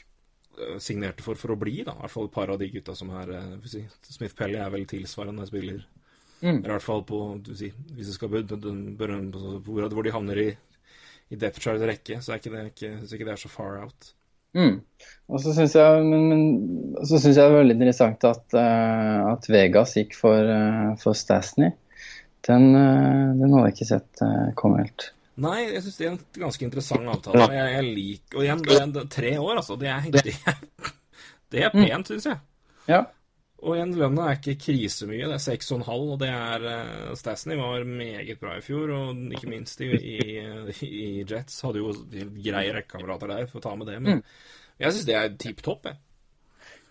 signerte for for å bli, da. I hvert fall et par av de gutta som er eh, si, Smith Pelly er vel tilsvarende spiller. Mm. Eller i hvert fall på si, Hvis det skal berømme hvor, hvor de havner i, i depth chart-rekke, så er ikke det, ikke, synes ikke det er så far out. Mm. Og så syns jeg, men, men, så synes jeg det er veldig interessant at, uh, at Vegas gikk for, uh, for Stasny. Den, uh, den hadde jeg ikke sett komme helt. Nei, jeg syns det er en ganske interessant avtale. Jeg, jeg liker Og igjen, det er tre år, altså. Det er, det er, det er pent, syns jeg. Ja. Og igjen, lønna er ikke krisemye. Det er 6,5, og det er uh, Stasny var meget bra i fjor, og ikke minst i, i, i Jets. Hadde jo greie rekkekamerater der, for å ta med det. Men jeg syns det er tipp topp, jeg.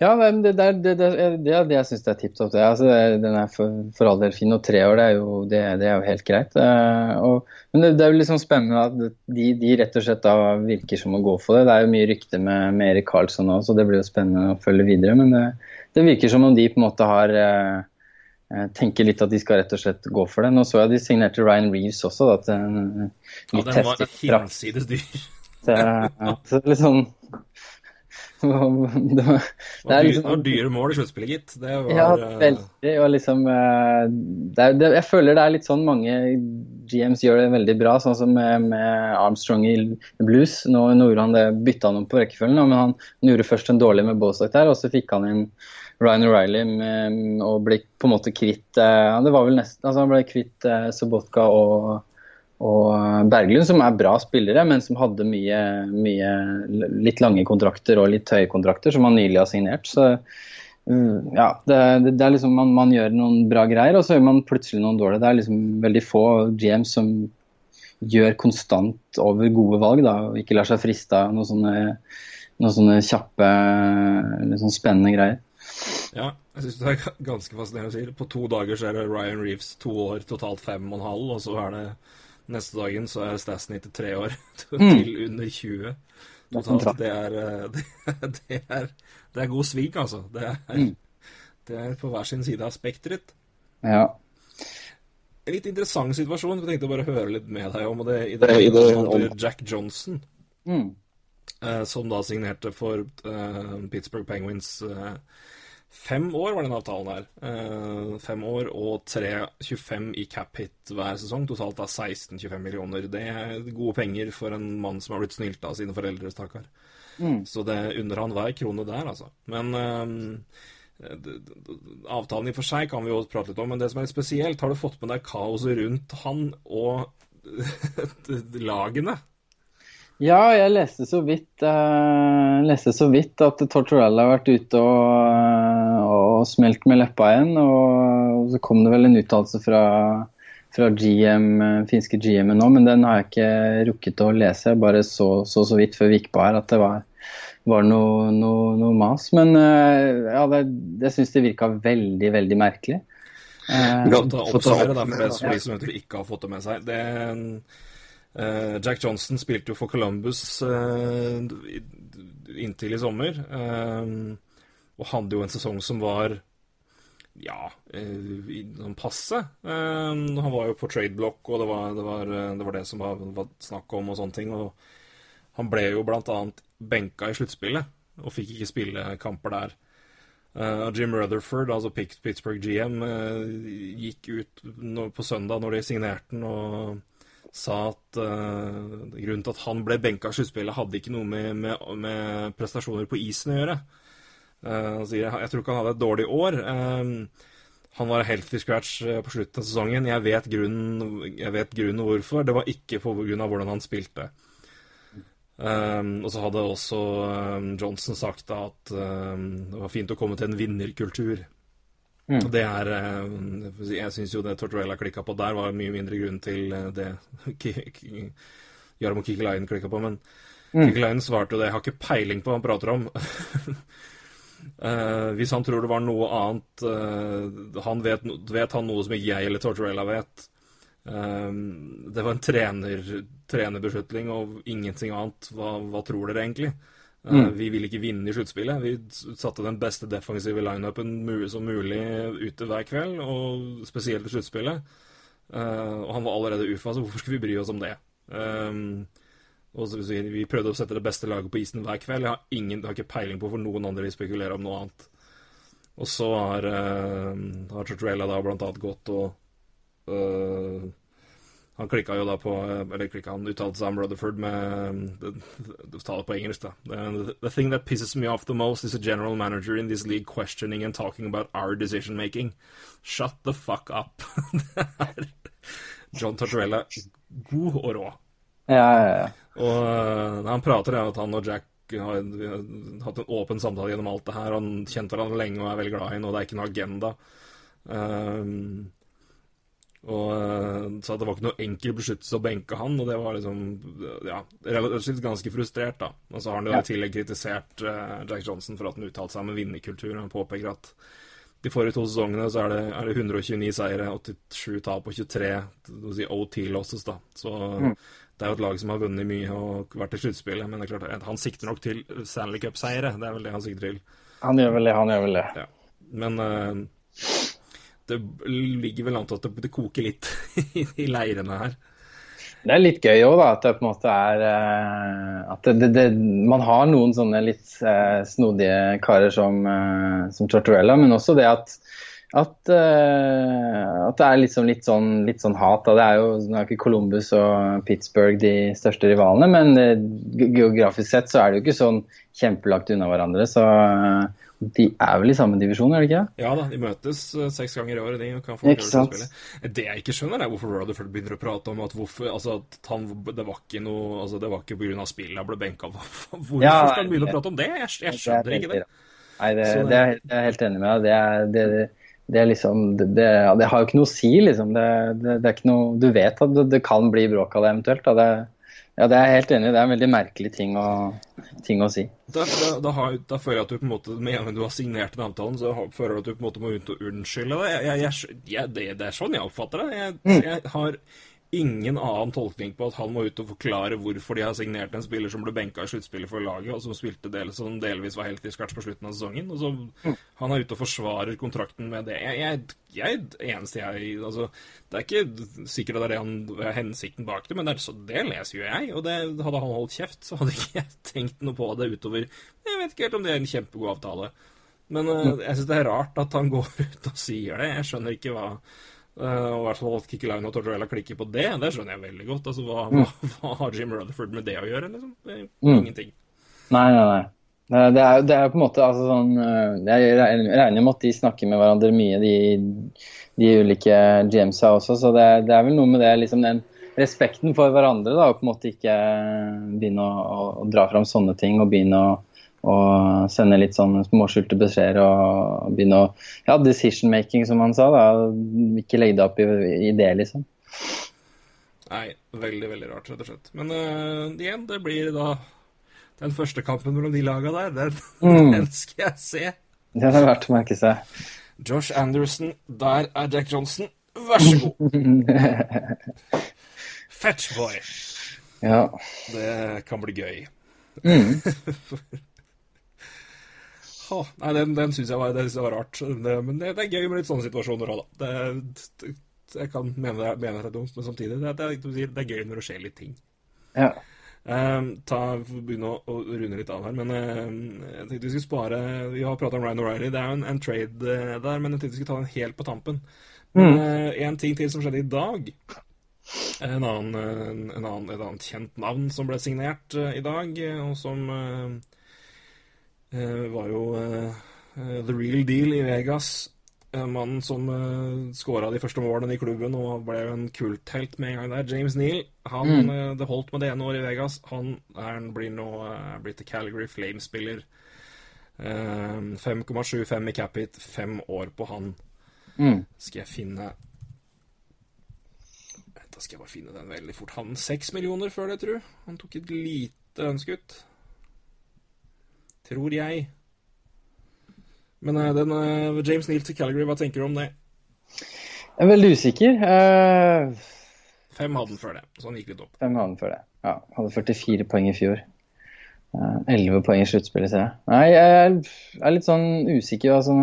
Ja, men det, det, det, det, er det jeg syns er tipp topp. Altså, den er for, for all del fin, og tre år det er jo, det, det er jo helt greit. Eh, og, men det, er jo liksom spennende at de, de rett og slett da virker som å gå for det. Det er jo mye rykte med, med Erik Karlsson nå, så det blir jo spennende å følge videre. Men det, det virker som om de på en måte har eh, eh, tenker litt at de skal rett og slett gå for det. Nå så jeg de signerte Ryan Reeves også, da, til en eh, Ja, den var hinsides dyr. Så, ja, så sånn det var, det er liksom det dyre mål i sluttspillet, gitt. Det var Ja, veldig. Og liksom eh, det er, det, Jeg føler det er litt sånn mange GMs gjør det veldig bra, sånn som med, med Armstrong i Blues. Nå, nå gjorde han det, bytta han om på rekkefølgen, men han, han gjorde først en dårlig med Bostock der, og så fikk han inn Ryan O'Reilly og ble på en måte kvitt eh, ja, Det var vel nesten Altså han ble kvitt eh, Sobotka og, og Berglund, som er bra spillere, men som hadde mye, mye litt lange kontrakter og litt høye kontrakter, som han nylig har signert. Så Mm, ja, det, det, er liksom man, man gjør noen bra greier, og så gjør man plutselig noen dårlige. Det er liksom veldig få GMs som gjør konstant over gode valg, da, og ikke lar seg friste av noen sånne, noen sånne kjappe, litt spennende greier. Ja, jeg syns det er ganske fascinerende å si. På to dager så er det Ryan Reeves to år, totalt fem og en halv, og så er det neste dagen så er Stasny til tre år, til under 20 totalt. Det er, eh, det, det er, det er god svik, altså. Det er, det er på hver sin side av spekteret. Ja. En litt interessant situasjon jeg tenkte bare å høre litt med deg om, det, i det, I det- handler Jack Johnson. Mm. eh, som da signerte for eh, Pittsburgh Penguins eh, fem år, var den avtalen her. Eh, fem år og tre 25 i cap hit hver sesong. Totalt da 16-25 millioner. Det er gode penger for en mann som har blitt snylt av sine foreldre, stakkar. Så det unner han hver krone der, altså. Men eh, avtalen i og for seg kan vi jo prate litt om, men det som er litt spesielt, har du fått med deg kaoset rundt han og lagene? Ja, jeg leste så vidt uh, leste så vidt at Tortorella har vært ute og, og smelt med leppa igjen. Og så kom det vel en uttalelse fra, fra GM, eh, finske GM-en nå, men den har jeg ikke rukket å lese. Jeg bare så så, så vidt før vi gikk på her at det var, var noe, noe, noe mas. Men uh, ja, det, jeg syns det virka veldig, veldig merkelig. Uh, Vi kan ta oppsummere da, for, de som ikke har fått det med seg. Det, eh, Jack Johnson spilte jo for Columbus eh, inntil i sommer. eh, og hadde jo en sesong som var ja, eh, i- sånn passe. Eh, han var jo på tradeblock, og det var det, var, eh, det var det som var, var snakk om og sånne ting. Og han ble jo blant annet benka i sluttspillet, og fikk ikke spille kamper der. Jim Rutherford, altså Pittsburgh GM, eh, gikk ut på søndag når de signerte den, og sa at uh, grunnen til at han ble benka i sluttspillet, hadde ikke noe med, med, med prestasjoner på isen å gjøre. Han sier jeg tror ikke han hadde et dårlig år. Uh, han var healthy scratch på slutten av sesongen. Jeg vet grunnen, jeg vet grunnen hvorfor. Det var ikke av hvordan han spilte. Um, og så hadde også um, Johnson sagt da at um, det var fint å komme til en vinnerkultur. Og det er um, Jeg syns jo det Tortorella klikka på der, var mye mindre grunn til uh, det Jarmo Kikelainen klikka på. Men Kikelainen svarte jo det. Jeg har ikke peiling på hva han prater om. Uh, hvis han tror det var noe annet uh, han vet, vet han noe som ikke jeg eller Tortorella vet. Uh, det var en trener, trenerbeslutning og ingenting annet. Hva, hva tror dere egentlig? Uh, Vi ville ikke vinne i sluttspillet. Vi satte den beste defensive lineupen som mulig ute hver kveld, og spesielt i sluttspillet. Uh, og han var allerede UFA, så hvorfor skulle vi bry oss om det? Um, og Vi prøvde å sette det beste laget på isen hver kveld. Jeg har, ingen, jeg har ikke peiling på for noen andre vil spekulere om noe annet. Og så har, uh, har Tortorella da blant annet gått og øh, Han klikka jo da på Eller klikka, han uttalte seg om Rutherford med Du tar det på engelsk, da. The, the thing that pisses me off the most is a general manager in this league questioning and talking about our decision making. Shut the fuck up. det er John Tortorella god og rå. ja, ja, ja. Og øh, han prater om at han og Jack har hatt en åpen samtale gjennom alt det her. Han kjente hverandre lenge og er veldig glad i henne, og det er ikke noe agenda. Um, og sa at det var ikke noe enkel beskyttelse å benke han, og det var liksom ja, relativt ganske frustrert, da. Og så har han jo i tillegg kritisert uh, Jack Johnson for at han uttalte seg med vinnerkultur. Han påpeker at de forrige to sesongene så er det, er det 129 seire, 87 tap og 23 si OT-losses, da. Så mm. det er jo et lag som har vunnet mye og vært i sluttspillet. Men det er klart, han sikter nok til Stanley Cup-seire. Det er vel det han sikter til. Han gjør vel det, han gjør vel det. Ja. Men uh, det ligger vel an til at det, det koker litt i leirene her. Det er litt gøy òg. At det på en måte er uh, At det, det, man har noen sånne litt uh, snodige karer som, uh, som Tortorella, men også det at at, at det er liksom litt, sånn, litt sånn hat. Da. Det er jo nå er ikke Columbus og Pittsburgh de største rivalene, men geografisk sett så er det jo ikke sånn kjempelagt unna hverandre. Så de er vel i samme divisjon, er det ikke? Ja da, de møtes uh, seks ganger i året. De kan få ikke sant? Det jeg ikke skjønner, er hvorfor Rutherford begynner å prate om at, hvorfor, altså, at han, det var ikke noe altså, Det var ikke pga. spillet han ble benka. Hvorfor ja, skal han begynne å prate om det? Jeg, jeg skjønner det ikke det. Nei, det, Så, det, er, jeg er helt enig med deg. Det, er, det, er liksom det, har jo ikke noe å si, liksom. Det, er ikke noe Du vet at det, kan bli bråk av det eventuelt. Da. Det, ja, det er jeg helt enig i. Det er en veldig merkelig ting å, ting å si. Da, da, da, har, da, føler jeg at du på en måte, med en gang du har signert den avtalen, så føler du at du på en måte må unnskylde deg. Jeg, jeg, jeg, det. det. er sånn jeg oppfatter det. Jeg, mm. har ingen annen tolkning på at han må ut og forklare hvorfor de har signert en spiller som ble benka i sluttspillet for laget, og som spilte del, som delvis var helt i skarts på slutten av sesongen. Og så mm. Han er ute og forsvarer kontrakten med det. Jeg, jeg, jeg eneste jeg altså, Det er ikke sikkert at det er, han, er hensikten bak det, men det, er, det leser jo jeg. Og det, hadde han holdt kjeft, så hadde ikke jeg tenkt noe på det utover Jeg vet ikke helt om det er en kjempegod avtale. Men uh, jeg syns det er rart at han går ut og sier det. Jeg skjønner ikke hva Uh, og i hvert fall at Kikkilainen og Tortorella klikker på det, det skjønner jeg veldig godt. Altså, hva, mm. hva, hva, har Jim Rutherford med det å gjøre? Liksom? Mm. Ingenting. Nei, nei, nei. Det er, det er på en måte altså, sånn eh, Jeg regner med at de snakker med hverandre mye, de, de ulike GMs-a også. Så det, det, er vel noe med det, liksom den respekten for hverandre, da, og på en måte ikke begynne å, å, å dra fram sånne ting og begynne å og sende litt sånn småskjulte beskjeder og begynne å Ja, decision making, som han sa. da, Ikke legge det opp i, i, det, liksom. Nei, veldig, veldig rart, rett og slett. Men uh, igjen, det blir da den første kampen mellom de laga der. Den, mm. den skal jeg se. Det er verdt å merke seg. Josh Anderson, der er Jack Johnson. Vær så god. Fetchboy. Ja. Det kan bli gøy. Mm. Oh, nei, den, den syns jeg, var, jeg var rart. Det, men det, det, er gøy med litt sånne situasjoner òg, da. Det, jeg kan mene det, mene det er dumt, men samtidig det, det, er gøy når det skjer litt ting. Ja. Um, ta, begynne å, å, runde litt av her, men uh, jeg tenkte vi skulle spare Vi har prata om Ryan O'Reilly, det er jo en, en trade uh, der, men jeg tenkte vi skulle ta den helt på tampen. Men uh, en ting til som skjedde i dag. En annen, en annen, et annet kjent navn som ble signert i dag, og som Eh, var jo eh, eh, the real deal i Vegas. Mannen som uh, skåra de første målene i klubben og ble jo en kulthelt med en gang der. James Neal. Han, mm. det holdt med det ene året i Vegas. Han er, blir nå blitt til Calgary Flame-spiller. Uh, 5,75 i cap hit, fem år på han. Mm. Skal jeg finne Da skal jeg bare finne den veldig fort. Han seks millioner før det, tru. Han tok et lite ønskutt. Tror jeg. Men uh, den, uh, James Neal til Calgary, hva tenker du om det? Jeg er veldig usikker. Uh, fem hadde han før det, så han gikk litt opp. Fem hadde han før det. Ja, hadde 44 poeng i fjor. 11 poeng i sluttspillet, ser jeg. Nei, jeg er litt sånn usikker. Altså,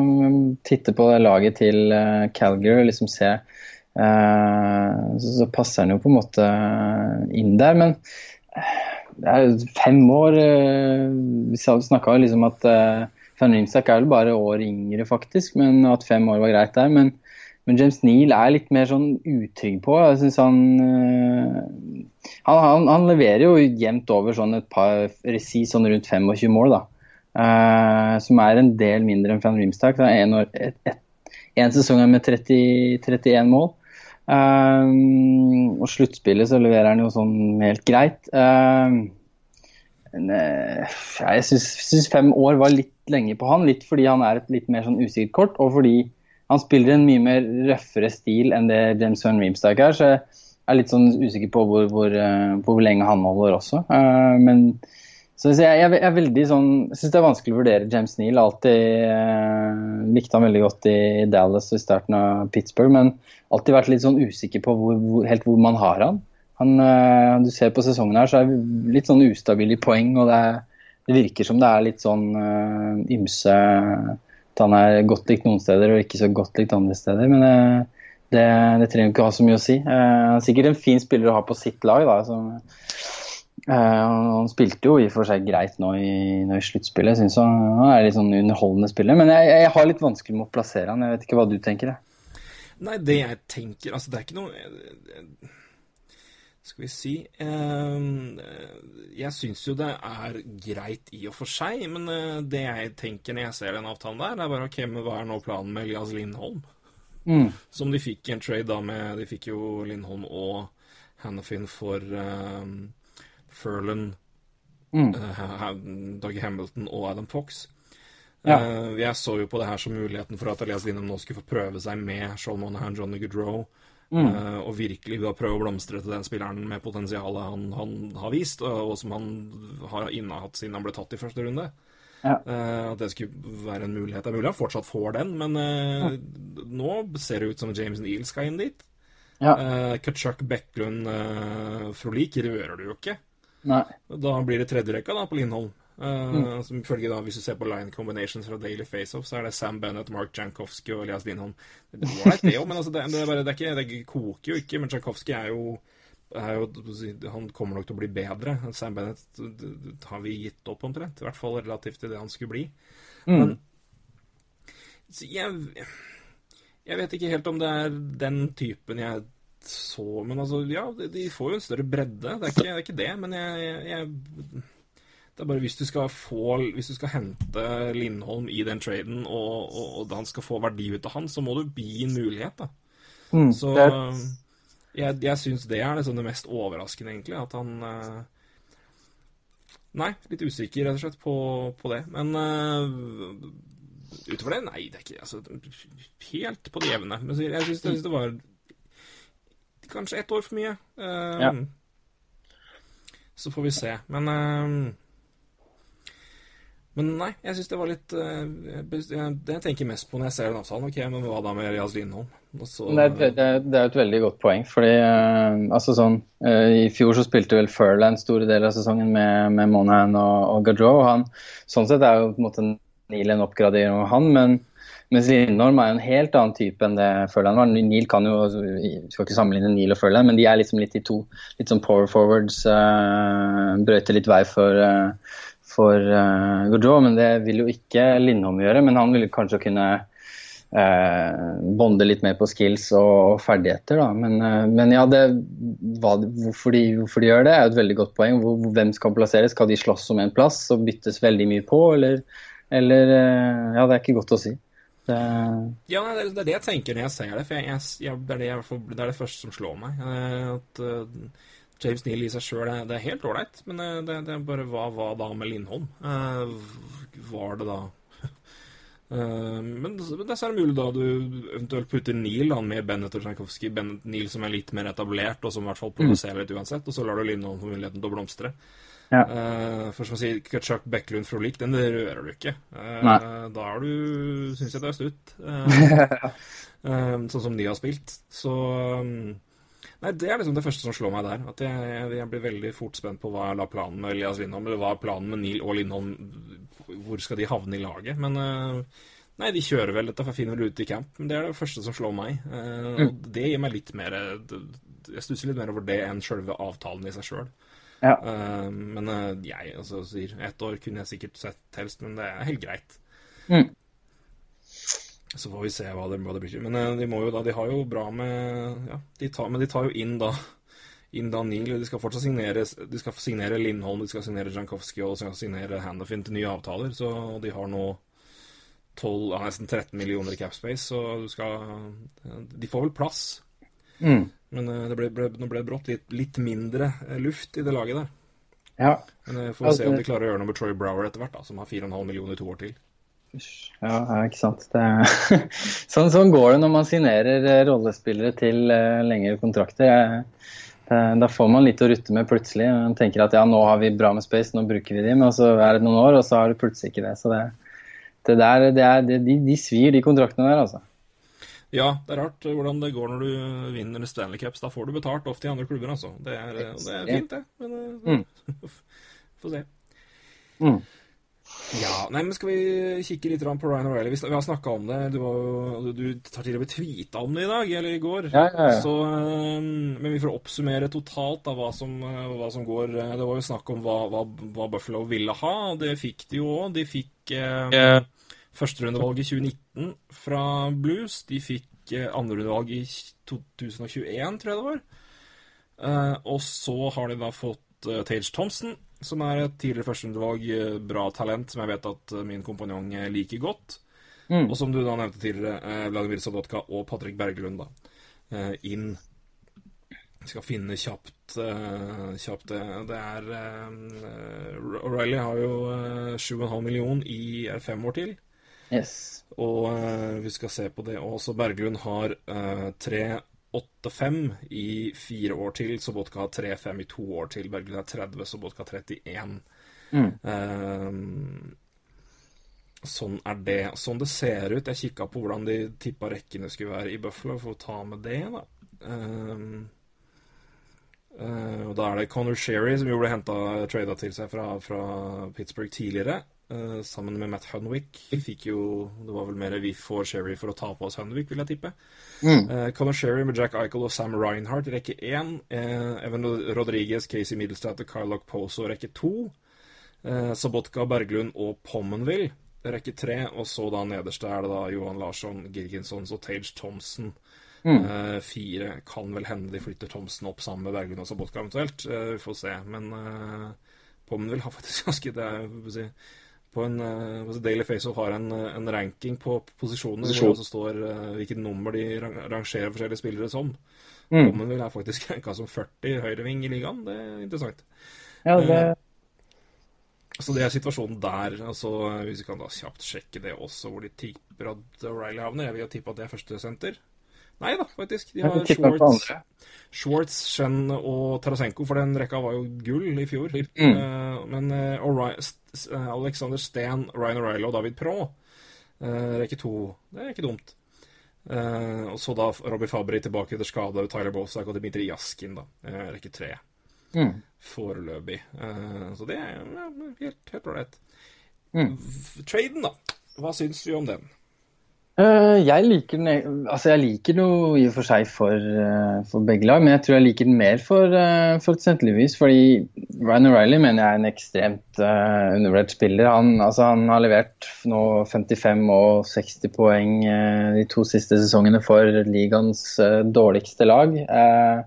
titter på laget til Calgary og liksom ser så, så passer han jo på en måte inn der. Men det er fem år eh, Vi snakka liksom at Van Rimsak er vel bare år yngre, faktisk, men at fem år var greit der. Men, men James Neal er litt mer sånn utrygg på. Jeg synes han, uh, han, han, han leverer jo jevnt over sånn et par resi sånn rundt 25 mål, da. Uh, som er en del mindre enn Van Rimstak. Det er en, år, et, med 30, 31 mål. Um, og sluttspillet så leverer han jo sånn helt greit. En, eh, Jeg syns fem år var litt lenge på han. Litt fordi han er et litt mer sånn usikkert kort, og fordi han spiller en mye mer røffere stil enn det James Van Reemstark er. Så jeg er litt sånn usikker på hvor, hvor, eh, på hvor lenge han holder også. Eh, men så jeg, jeg, jeg er veldig sånn syns det er vanskelig å vurdere James Neal. Alltid eh, likte han veldig godt i Dallas og i starten av Pittsburgh, men alltid vært litt sånn usikker på hvor, hvor, helt hvor man har han. han eh, du ser på sesongen her, så er det litt sånn ustabil i poeng, og det, er, det virker som det er litt sånn eh, ymse At han er godt likt noen steder og ikke så godt likt andre steder. Men eh, det, det trenger ikke å ha så mye å si. Eh, han er sikkert en fin spiller å ha på sitt lag. da, som han spilte jo i og for seg greit nå i, nå i sluttspillet. Synes han, han er litt sånn underholdende spiller. Men jeg, jeg har litt vanskelig med å plassere han. Jeg vet ikke hva du tenker. Jeg. Nei, det jeg tenker Altså, det er ikke noe Skal vi si eh, Jeg syns jo det er greit i og for seg, men eh, det jeg tenker når jeg ser den avtalen der, det er bare OK, men hva er nå planen med Elias Lindholm? Mm. Som de fikk i en trade da med De fikk jo Lindholm og Hannafin for um, Furlan, Mm. uh, Doug Hamilton og Adam Fox. Ja. Uh, jeg så jo på det her som muligheten for at Elias Lindholm nå skulle få prøve seg med Shaul Monahan, Johnny Goodrow, Mm. uh, og virkelig da prøve å blomstre til den spilleren med potensialet han, han har vist, og, som han har innehatt siden han ble tatt i første runde. Ja. At det skulle være en mulighet. Det er mulig han fortsatt får den, men uh, nå ser det ut som James Neal skal inn dit. Ja. Kutchuk, Bekklund, Frolik rører du jo ikke. Nei. Da blir det tredjerekka på Lindholm. Uh, som ifølge da, Hvis du ser på line combinations fra Daily Faceoff, så er det Sam Bennett, Mark Jankowski og Elias Lindholm. Det er det jo, men altså, det, det, bare, det, ikke, det koker jo ikke. Men Jankowski er jo, er jo Han kommer nok til å bli bedre. Sam Bennett har vi gitt opp omtrent. I hvert fall relativt til det han skulle bli. Men så jeg, jeg vet ikke helt om det er den typen jeg så Men altså, ja, de, får jo en større bredde. Det er ikke det, er ikke det men jeg, jeg, det er bare hvis du skal få Hvis du skal hente Lindholm i den traden, og, og, og han skal få verdi ut av han, så må du gi en mulighet, da. Mm. Så jeg, jeg syns det er liksom det mest overraskende, egentlig. At han eh, Nei, litt usikker, rett og slett, på, på det. Men uh, utover det, nei, det er ikke altså, Helt på det jevne. Men jeg syns det, det var kanskje ett år for mye. Um, Ja. Så får vi se. Men um, Men nei, jeg syns det var litt eh, Det jeg tenker mest på når jeg ser den avtalen, ok, men hva da med Elias Lindholm? Så, det, er, det, er, det er et veldig godt poeng, fordi eh, altså sånn eh, I fjor så spilte vel Furland store deler av sesongen med, med Monahan og, og Gaudreau. og Han, sånn sett er jo på en måte Neil en oppgradering av han, men mens Lindholm er jo en helt annen type enn det Førland var. Neil kan jo, skal ikke sammenligne Neil og Førland, men de er liksom litt de to litt sånn power forwards. Uh, brøyter litt vei for, uh, for uh, Gaudreau, men det vil jo ikke Lindholm gjøre. Men han vil kanskje kunne uh, bonde litt mer på skills og, ferdigheter. Da. Men, eh, men ja, det, hva, hvorfor, de, hvorfor de gjør det, er jo et veldig godt poeng. Hvor, hvem skal plasseres? Skal de slåss om en plass og byttes veldig mye på, eller, eller eh, Ja, det er ikke godt å si. Det, Ja, det, er- det jeg tenker når jeg ser det. For jeg, jeg, det, er det, jeg, det er det første som slår meg. eh, At uh, James Neal i seg sjøl det, er helt ålreit, men eh, det, er bare hva, hva da med Lindholm? Uh, var det da men det er mulig da du eventuelt putter Neal da, med Bennett og Tsjajkovskij. Bennett Neal som er litt mer etablert, og som i hvert fall produserer litt uansett. Og så lar du Lindholm få muligheten til å blomstre. Ja. Eh, for som å si, Kutchuk, Bekkelund, Frolik, den rører du ikke. Eh, Nei. da er du Syns jeg det er stutt Eh, sånn som de har spilt. Så um, Nei, det er liksom det første som slår meg der. At jeg, jeg, jeg blir veldig fort spent på hva er planen med Elias Lindholm, eller hva er planen med Neil og Lindholm. Hvor skal de havne i laget? Men Nei, de kjører vel dette, for finner vel ut i camp. Men det er det første som slår meg. Eh, og det gir meg litt mer Jeg stusser litt mer over det enn sjølve avtalen i seg sjøl. Ja. men uh, jeg altså, sier ett år kunne jeg sikkert sett helst, men det er helt greit. Mm. Så får vi se hva det, hva det blir til. Men uh, de må jo da De har jo bra med Ja, de tar, men de tar jo inn da inn da Neil. De skal fortsatt signere De skal signere Lindholm, de skal signere Jankowski og de skal signere Handafin til nye avtaler. Så de har nå 12, ja, nesten 13 millioner i capspace, så du skal De får vel plass. Mm. Men eh, det ble, ble, nå ble det brått litt, litt mindre eh, luft i det laget der. Ja. Men vi får altså, se om Altså- de klarer å gjøre noe med Troy Brower etter hvert, da, som har 4,5 millioner i to år til. Ja, ikke sant. Det er... sånn, sånn går det når man signerer eh, rollespillere til eh, lengre kontrakter. Eh, Da får man litt å rutte med plutselig. Man tenker at ja, nå har vi bra med space, nå bruker vi dem. Og så er det noen år, og så har du plutselig ikke det. Så det, det der, det er, det, de, de svir, de kontraktene der, altså. Ja, det er rart eh, hvordan det går når du vinner Stanley Cups. Da får du betalt ofte i andre klubber, altså. Det er, eh, det er fint, det. Men mm. få se. Mm. Ja, nei, men Skal vi kikke litt på Ryan O'Reilly? Vi, vi har snakka om det. Du, var jo, du tar til og med tweeta om det i dag, eller i går. Ja, ja, ja. Så, eh, men vi får oppsummere totalt da, hva, som, eh, hva som går. Eh, Det var jo snakk om hva, hva, hva Buffalo ville ha, og det fikk de jo òg. De fikk eh, førsterundevalg i 2019 fra Blues. De fikk eh, andrerundevalg i 2021, tror jeg det var. Eh, og så har de da fått eh, Tage Thompson, som er et tidligere førsterundevalg, bra talent, som jeg vet at min kompanjong liker godt. Mm. Og som du da nevnte tidligere, Vladimir Sobotka og Patrick Berglund, da. inn. Jeg skal finne kjapt, kjapt det. Det er O'Reilly har jo eh, 7,5 million i fem år til. Yes. Og eh, vi skal se på det. Og også Berglund har eh, 3,85 i fire år til. Sobotka har 3,5 i to år til. Berglund er 30, Sobotka 31. Mm. Eh, sånn er det. Sånn det ser ut. Jeg kikka på hvordan de tippa rekkene skulle være i Buffalo, for å ta med det, da. Eh, eh, og da er det Connor Sherry, som jo ble henta trada til seg fra, fra Pittsburgh tidligere. Eh, sammen med Matt Hunwick. Fikk jo Det var vel mer vi får Sherry for å ta på oss Hunwick, vil jeg tippe. Eh, Conor Sherry med Jack Eichel og Sam Reinhardt i rekke én. Uh, Evan Rodriguez, Casey Middlestad og Kyle Poso rekke to. Uh, Sabotka, Berglund og Pommenville rekke tre. Og så da nederste er det da Johan Larsson, Girginsons og Tage Thompson. Eh, fire kan vel hende de flytter Thomsen opp sammen med Berglund og Sabotka eventuelt. Uh, vi får se. Men uh, Pommenville har faktisk ganske det er, jeg si, på en uh, Daily Faceoff har en, eh, en ranking på posisjoner hvor det står eh, hvilket nummer de rangerer forskjellige spillere som. Mm. vil er faktisk ranka som 40 høyreving i ligaen. Det er interessant. Ja, det, Så det er situasjonen der. Altså, hvis vi kan da kjapt sjekke det også, hvor de tipper at O'Reilly havner. Jeg vil jo tippe at det er førstesenter. Nei da, faktisk. De har Schwartz. Schwartz, Shen og Tarasenko, for den rekka var jo gull i fjor. Mm. Eh, men eh, Alexander Steen, Ryan O'Reilly og David Pro, uh, rekke to. Det er ikke dumt. Og så da Robbie Fabry tilbake etter skade, Tyler Bosak og Dmitrij Jaskin, da. rekke tre. Mm. Foreløpig. Så det er helt ålreit. Mm. Traden, da. Hva syns vi om den? Eh, jeg liker den e- Altså, jeg liker noe i og for seg for, eh, for begge lag, men jeg tror jeg liker den mer for, uh, for St. Louis, fordi Ryan O'Reilly mener jeg er en ekstremt uh, undervurdert spiller. Han, altså, han har levert nå 55 og 60 poeng uh, de to siste sesongene for ligaens uh, dårligste lag. Eh,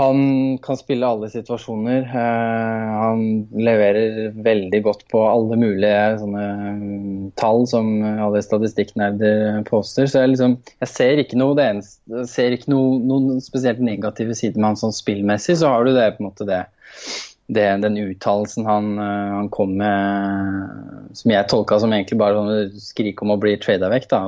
han kan spille alle situasjoner. Eh, han leverer veldig godt på alle mulige sånne mm, tall som alle statistikknerder poster. Så jeg, liksom, jeg ser ikke noe, eneste, ser ikke noe, noen spesielt negative sider med han sånn spillmessig. Så har du det på en måte det, det den uttalelsen han, eh, han kom med, som jeg tolka som egentlig bare sånn skrik om å bli trada vekk. da,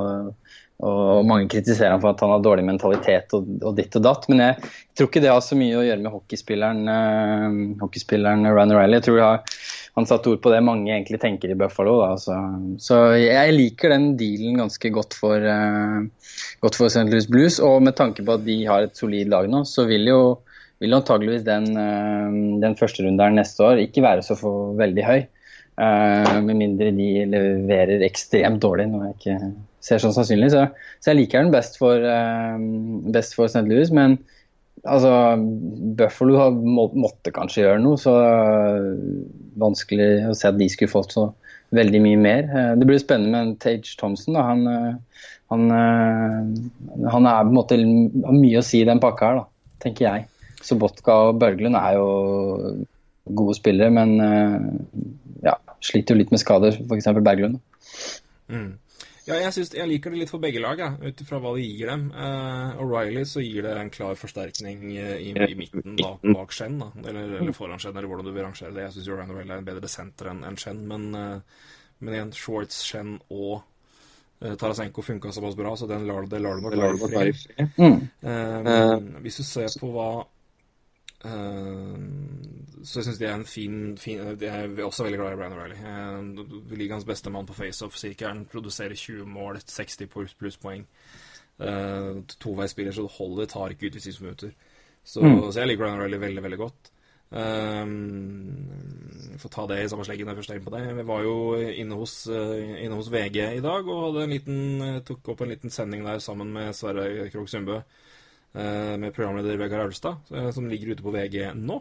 og mange kritiserer han for at han har dårlig mentalitet og, og ditt og datt. Men jeg tror ikke det har så mye å gjøre med hockeyspilleren, uh, hockeyspilleren Ryan O'Reilly. Jeg tror har, han satte ord på det mange egentlig tenker i Buffalo. Da, så, så jeg liker den dealen ganske godt for, uh, godt for St. Louis Blues. Og med tanke på at de har et solid lag nå, så vil jo vil antageligvis den, uh, den første runden neste år ikke være så for veldig høy. Uh, med mindre de leverer ekstremt dårlig, noe jeg ikke ser sånn sannsynlig. Så, så jeg liker den best for, uh, best for St. Louis, men altså, Buffalo har, må, måtte kanskje gjøre noe, så uh, vanskelig å se at de skulle fått så veldig mye mer. det blir spennende med Tage Thompson. Da. Han, han, han er på en måte har mye å si i den pakka her, da, tenker jeg. Sobotka og Børglund er jo gode spillere, men ja, sliter jo litt med skader, f.eks. Berglund. Mm. Ja, jeg, synes, jeg liker det litt for begge lag, ja, ut ifra hva det gir dem. Uh, O'Reilly så gir det en klar forsterkning uh, i, i, midten bak, bak Shen, da. Eller, eller foran Shen, eller hvordan du vil rangere det. Jeg syns Ryan O'Reilly er en bedre senter enn en Shen, men, uh, men igjen, Shorts, Shen og Tarasenko funka såpass bra, så den lar, det lar du nok være i fred. Mm. hvis du ser på hva så jeg syns det er en fin, fin Jeg er også veldig glad i Brian O'Reilly. Uh, Ligaens beste mann på faceoff. han produserer 20 mål, 60 plusspoeng. Uh, Toveisspiller, så det holder. Tar ikke ut i 10 minutter. Så, mm. så, jeg liker Brian O'Reilly veldig, veldig godt. Um, får ta det i samme sleggen når jeg først er inne på det. Vi var jo inne hos, uh, inne hos, VG i dag og hadde en liten, tok opp en liten sending der sammen med Sverre Krogh Sundbø. Uh, med programleder Vegard Aulstad, som ligger ute på VG nå.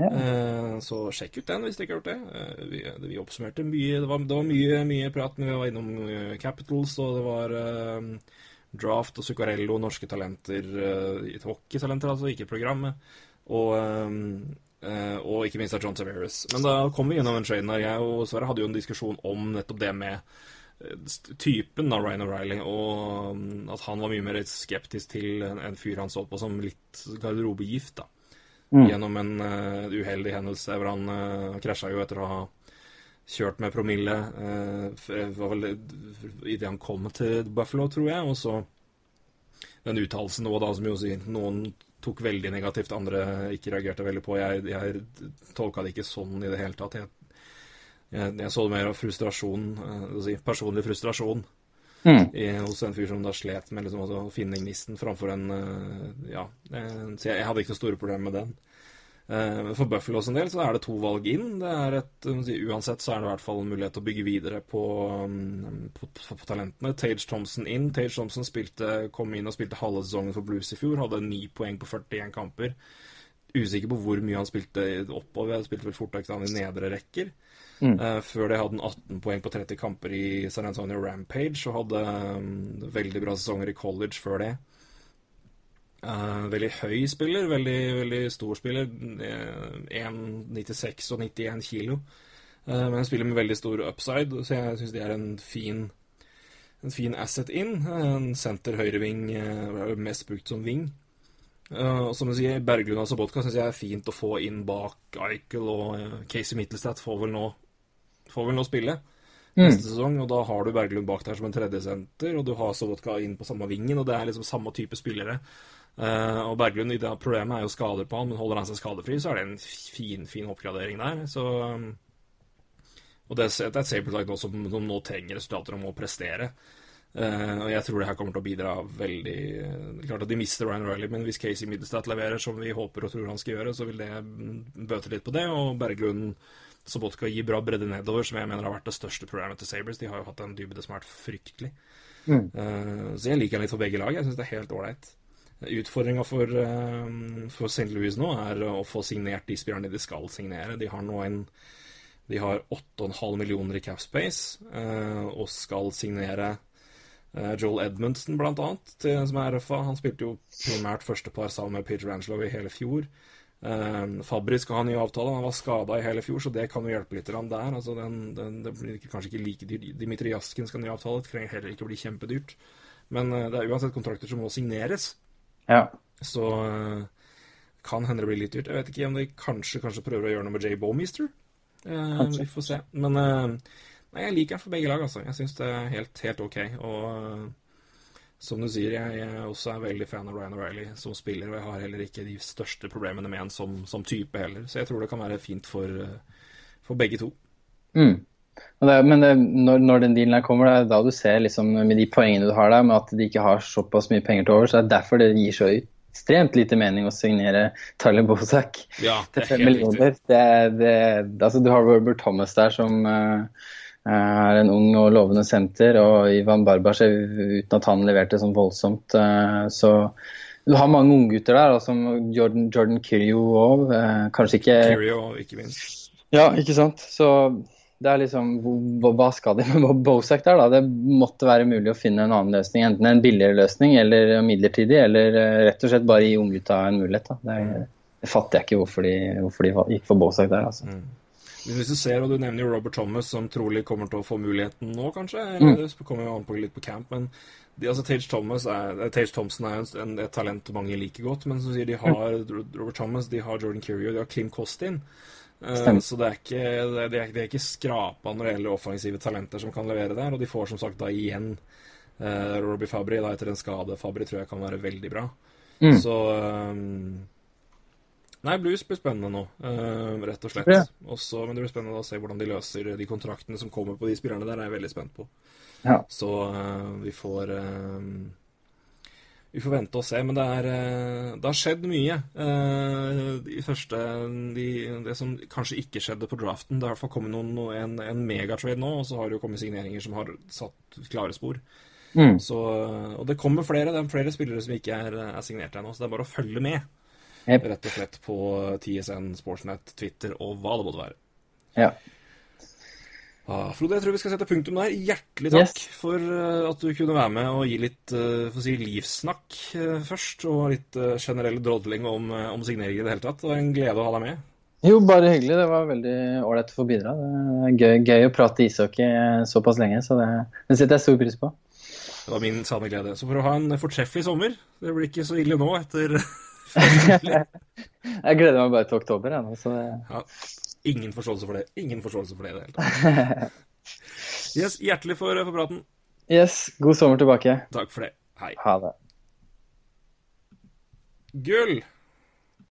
Ja. Uh, så sjekk ut den hvis dere ikke har gjort det. Uh, vi, vi, oppsummerte mye Det var, det var mye, mye, prat, men vi var innom uh, Capitals, og det var Draft og Zuccarello, norske talenter, hockeytalenter, altså, ikke programmet. Og, og ikke minst av John Severus. Men da kom vi gjennom en der. Jeg og Sverre hadde jo en diskusjon om nettopp det med typen av Ryan O'Reilly, og um, at han var mye mer skeptisk til en, en fyr han så på som litt garderobegift. da mm. gjennom en uh, uheldig hendelse hvor han uh, krasja jo etter å ha kjørt med promille. Uh, det var vel idet han kom til Buffalo, tror jeg. Og så den uttalelsen nå, da, som jo sier noen tok veldig negativt, andre ikke reagerte veldig på. Jeg, jeg tolka det ikke sånn i det hele tatt. Jeg, jeg, jeg så det mer av frustrasjon, si, personlig frustrasjon mm. i, hos en fyr som da slet med liksom, altså, å finne gnisten framfor en uh, Ja. så jeg, jeg, hadde ikke noe store problemer med den. Uh, for Buffalo sin del så er det to valg inn. Det er et, si, uansett så er det i hvert fall en mulighet til å bygge videre på, um, på, på, på talentene. Tage Thompson inn. Tage Thompson spilte, kom inn og spilte halve sesongen for Blues i fjor. Hadde ni poeng på 41 kamper. Usikker på hvor mye han spilte oppover. Spilte vel fort vekk i nedre rekker. Mm. Uh, før det hadde han 18 poeng på 30 kamper i San Antonio Rampage og hadde um, veldig bra sesonger i college før det. Uh, veldig høy spiller, veldig, veldig stor spiller. 1,96 og 91 kilo. Uh, men han spiller med veldig stor upside, så jeg syns det er en fin, en fin asset inn. En senter høyreving, mest brukt som ving. Og som du sier, Berglund og Sobotka syns jeg er fint å få inn bak Eichel og Casey Mittelstadt får vel nå får vel nå spille mm. neste sesong. Og da har du Berglund bak der som en tredjesenter, og du har Sobotka inn på samme vingen, og det er liksom samme type spillere. Uh, og Berglund, det problemet er jo skader på han, men holder han seg skadefri, så er det en fin, fin oppgradering der. Så um, Og det, det er et Sabeltak nå som, som, nå trenger resultater og må prestere. Uh, og jeg tror det her kommer til å bidra veldig Klart at de mister Ryan Riley, men hvis Casey Middlestad leverer som vi håper og tror han skal gjøre, så vil det bøte litt på det. Og Berglund Sobotka gir bra bredde nedover, som jeg mener har vært det største problemet til Sabres. De har jo hatt en dybde som har vært fryktelig. Mm. Uh, så jeg liker den litt for begge lag. Jeg syns det er helt ålreit. Utfordringa for, uh, for St. Louis nå er å få signert de spillerne de skal signere. De har nå en De har 8,5 millioner i capspace uh, og skal signere Joel Edmundsen, blant annet, til, som er RFA. Han spilte jo primært første par sammen med Peter Angelo i hele fjor. Uh, Fabri skal ha ny avtale. Han var skada i hele fjor, så det kan jo hjelpe litt der. Altså den, den, det blir kanskje ikke like dyrt. Dimitri Jaskin skal ha ny avtale. Det trenger heller ikke bli kjempedyrt. Men uh, det er uansett kontrakter som må signeres. Ja. Så uh, kan hende det blir litt dyrt. Jeg vet ikke om de kanskje, kanskje prøver å gjøre noe med Jay Bowmeister. Uh, vi får se. Men nei, jeg liker den for begge lag, altså. Jeg syns det er helt, helt ok. Og som du sier, jeg, jeg også er veldig fan av Ryan O'Reilly som spiller, og jeg har heller ikke de største problemene med han som, som, type heller. Så jeg tror det kan være fint for, for begge to. Mm. Det, men det, når, når, den dealen her kommer, det er da du ser liksom, med de poengene du har der, med at de ikke har såpass mye penger til over, så er det er derfor det gir så ekstremt lite mening å signere Tyler Bozak ja, til fem millioner. Det, det, altså, du har Robert Thomas der som uh, er en ung og lovende senter, og Ivan Barbasjev uten at han leverte sånn voldsomt. Eh, så du har mange unggutter der, som Jordan, Jordan Kyrio òg. Eh, kanskje ikke Kyrio, ikke minst. Ja, ikke sant. Så det er liksom Hva skal de med Bozak der, da? Det måtte være mulig å finne en annen løsning. Enten en billigere løsning eller midlertidig, eller eh, rett og slett bare gi unggutta en mulighet. da. Det, det fatter jeg ikke hvorfor de, hvorfor de gikk for Bozak der, altså. Mm. Hvis du ser, og du nevner jo Robert Thomas, som trolig kommer til å få muligheten nå, kanskje. Eller Det kommer jo an på litt på camp, men de, altså, Tage, Thomas er, eh, Tage Thompson er jo en, et talent mange liker godt, men som sier de har Robert Thomas, de har Jordan Curio, de har Klim Costin. Uh, så det er, ikke, det, er, det, er ikke skrapa når det gjelder offensive talenter som kan levere der, og de får som sagt da igjen uh, Robbie Fabry da etter en skade. Fabry tror jeg kan være veldig bra. Mm. Så um, Nei, blues blir spennende nå, uh, rett og slett. Ja. Også, men det blir spennende å se hvordan de løser de kontraktene som kommer på de spillerne der. er jeg veldig spent på. Ja. Så uh, vi får uh, Vi får vente og se. Men det, er, det har skjedd mye. De første de, Det som kanskje ikke skjedde på draften, det har i hvert fall kommet noen, noe- en, en megatrade nå, og så har det jo kommet signeringer som har satt klare spor. Mm. Så, og det kommer flere. Det er flere spillere som ikke er, er signert ennå, så det er bare å følge med. Jep. Rett og slett på TSN, Sportsnet, Twitter og hva det måtte være. Ja. Ah, Frode, jeg tror vi skal sette punktum der. Hjertelig takk Yes. for eh, at du kunne være med og gi litt eh, si, livssnakk eh, først, og litt generell drodling om, om signeringer i det hele tatt. Det var en glede å ha deg med. Jo, bare hyggelig. Det var veldig ålreit å få bidra. Det er gøy, gøy å prate ishockey såpass lenge, så det, det setter jeg stor pris på. Det var min sanne glede. Så for å ha en fortreffelig sommer Det blir ikke så ille nå etter Jeg gleder meg bare til oktober. Jeg, så ja, Ingen forståelse for det. Ingen forståelse for det i det hele tatt. Yes, hjertelig for, for praten. yes, god sommer tilbake. Takk for det. Hei. Ha det. Gull!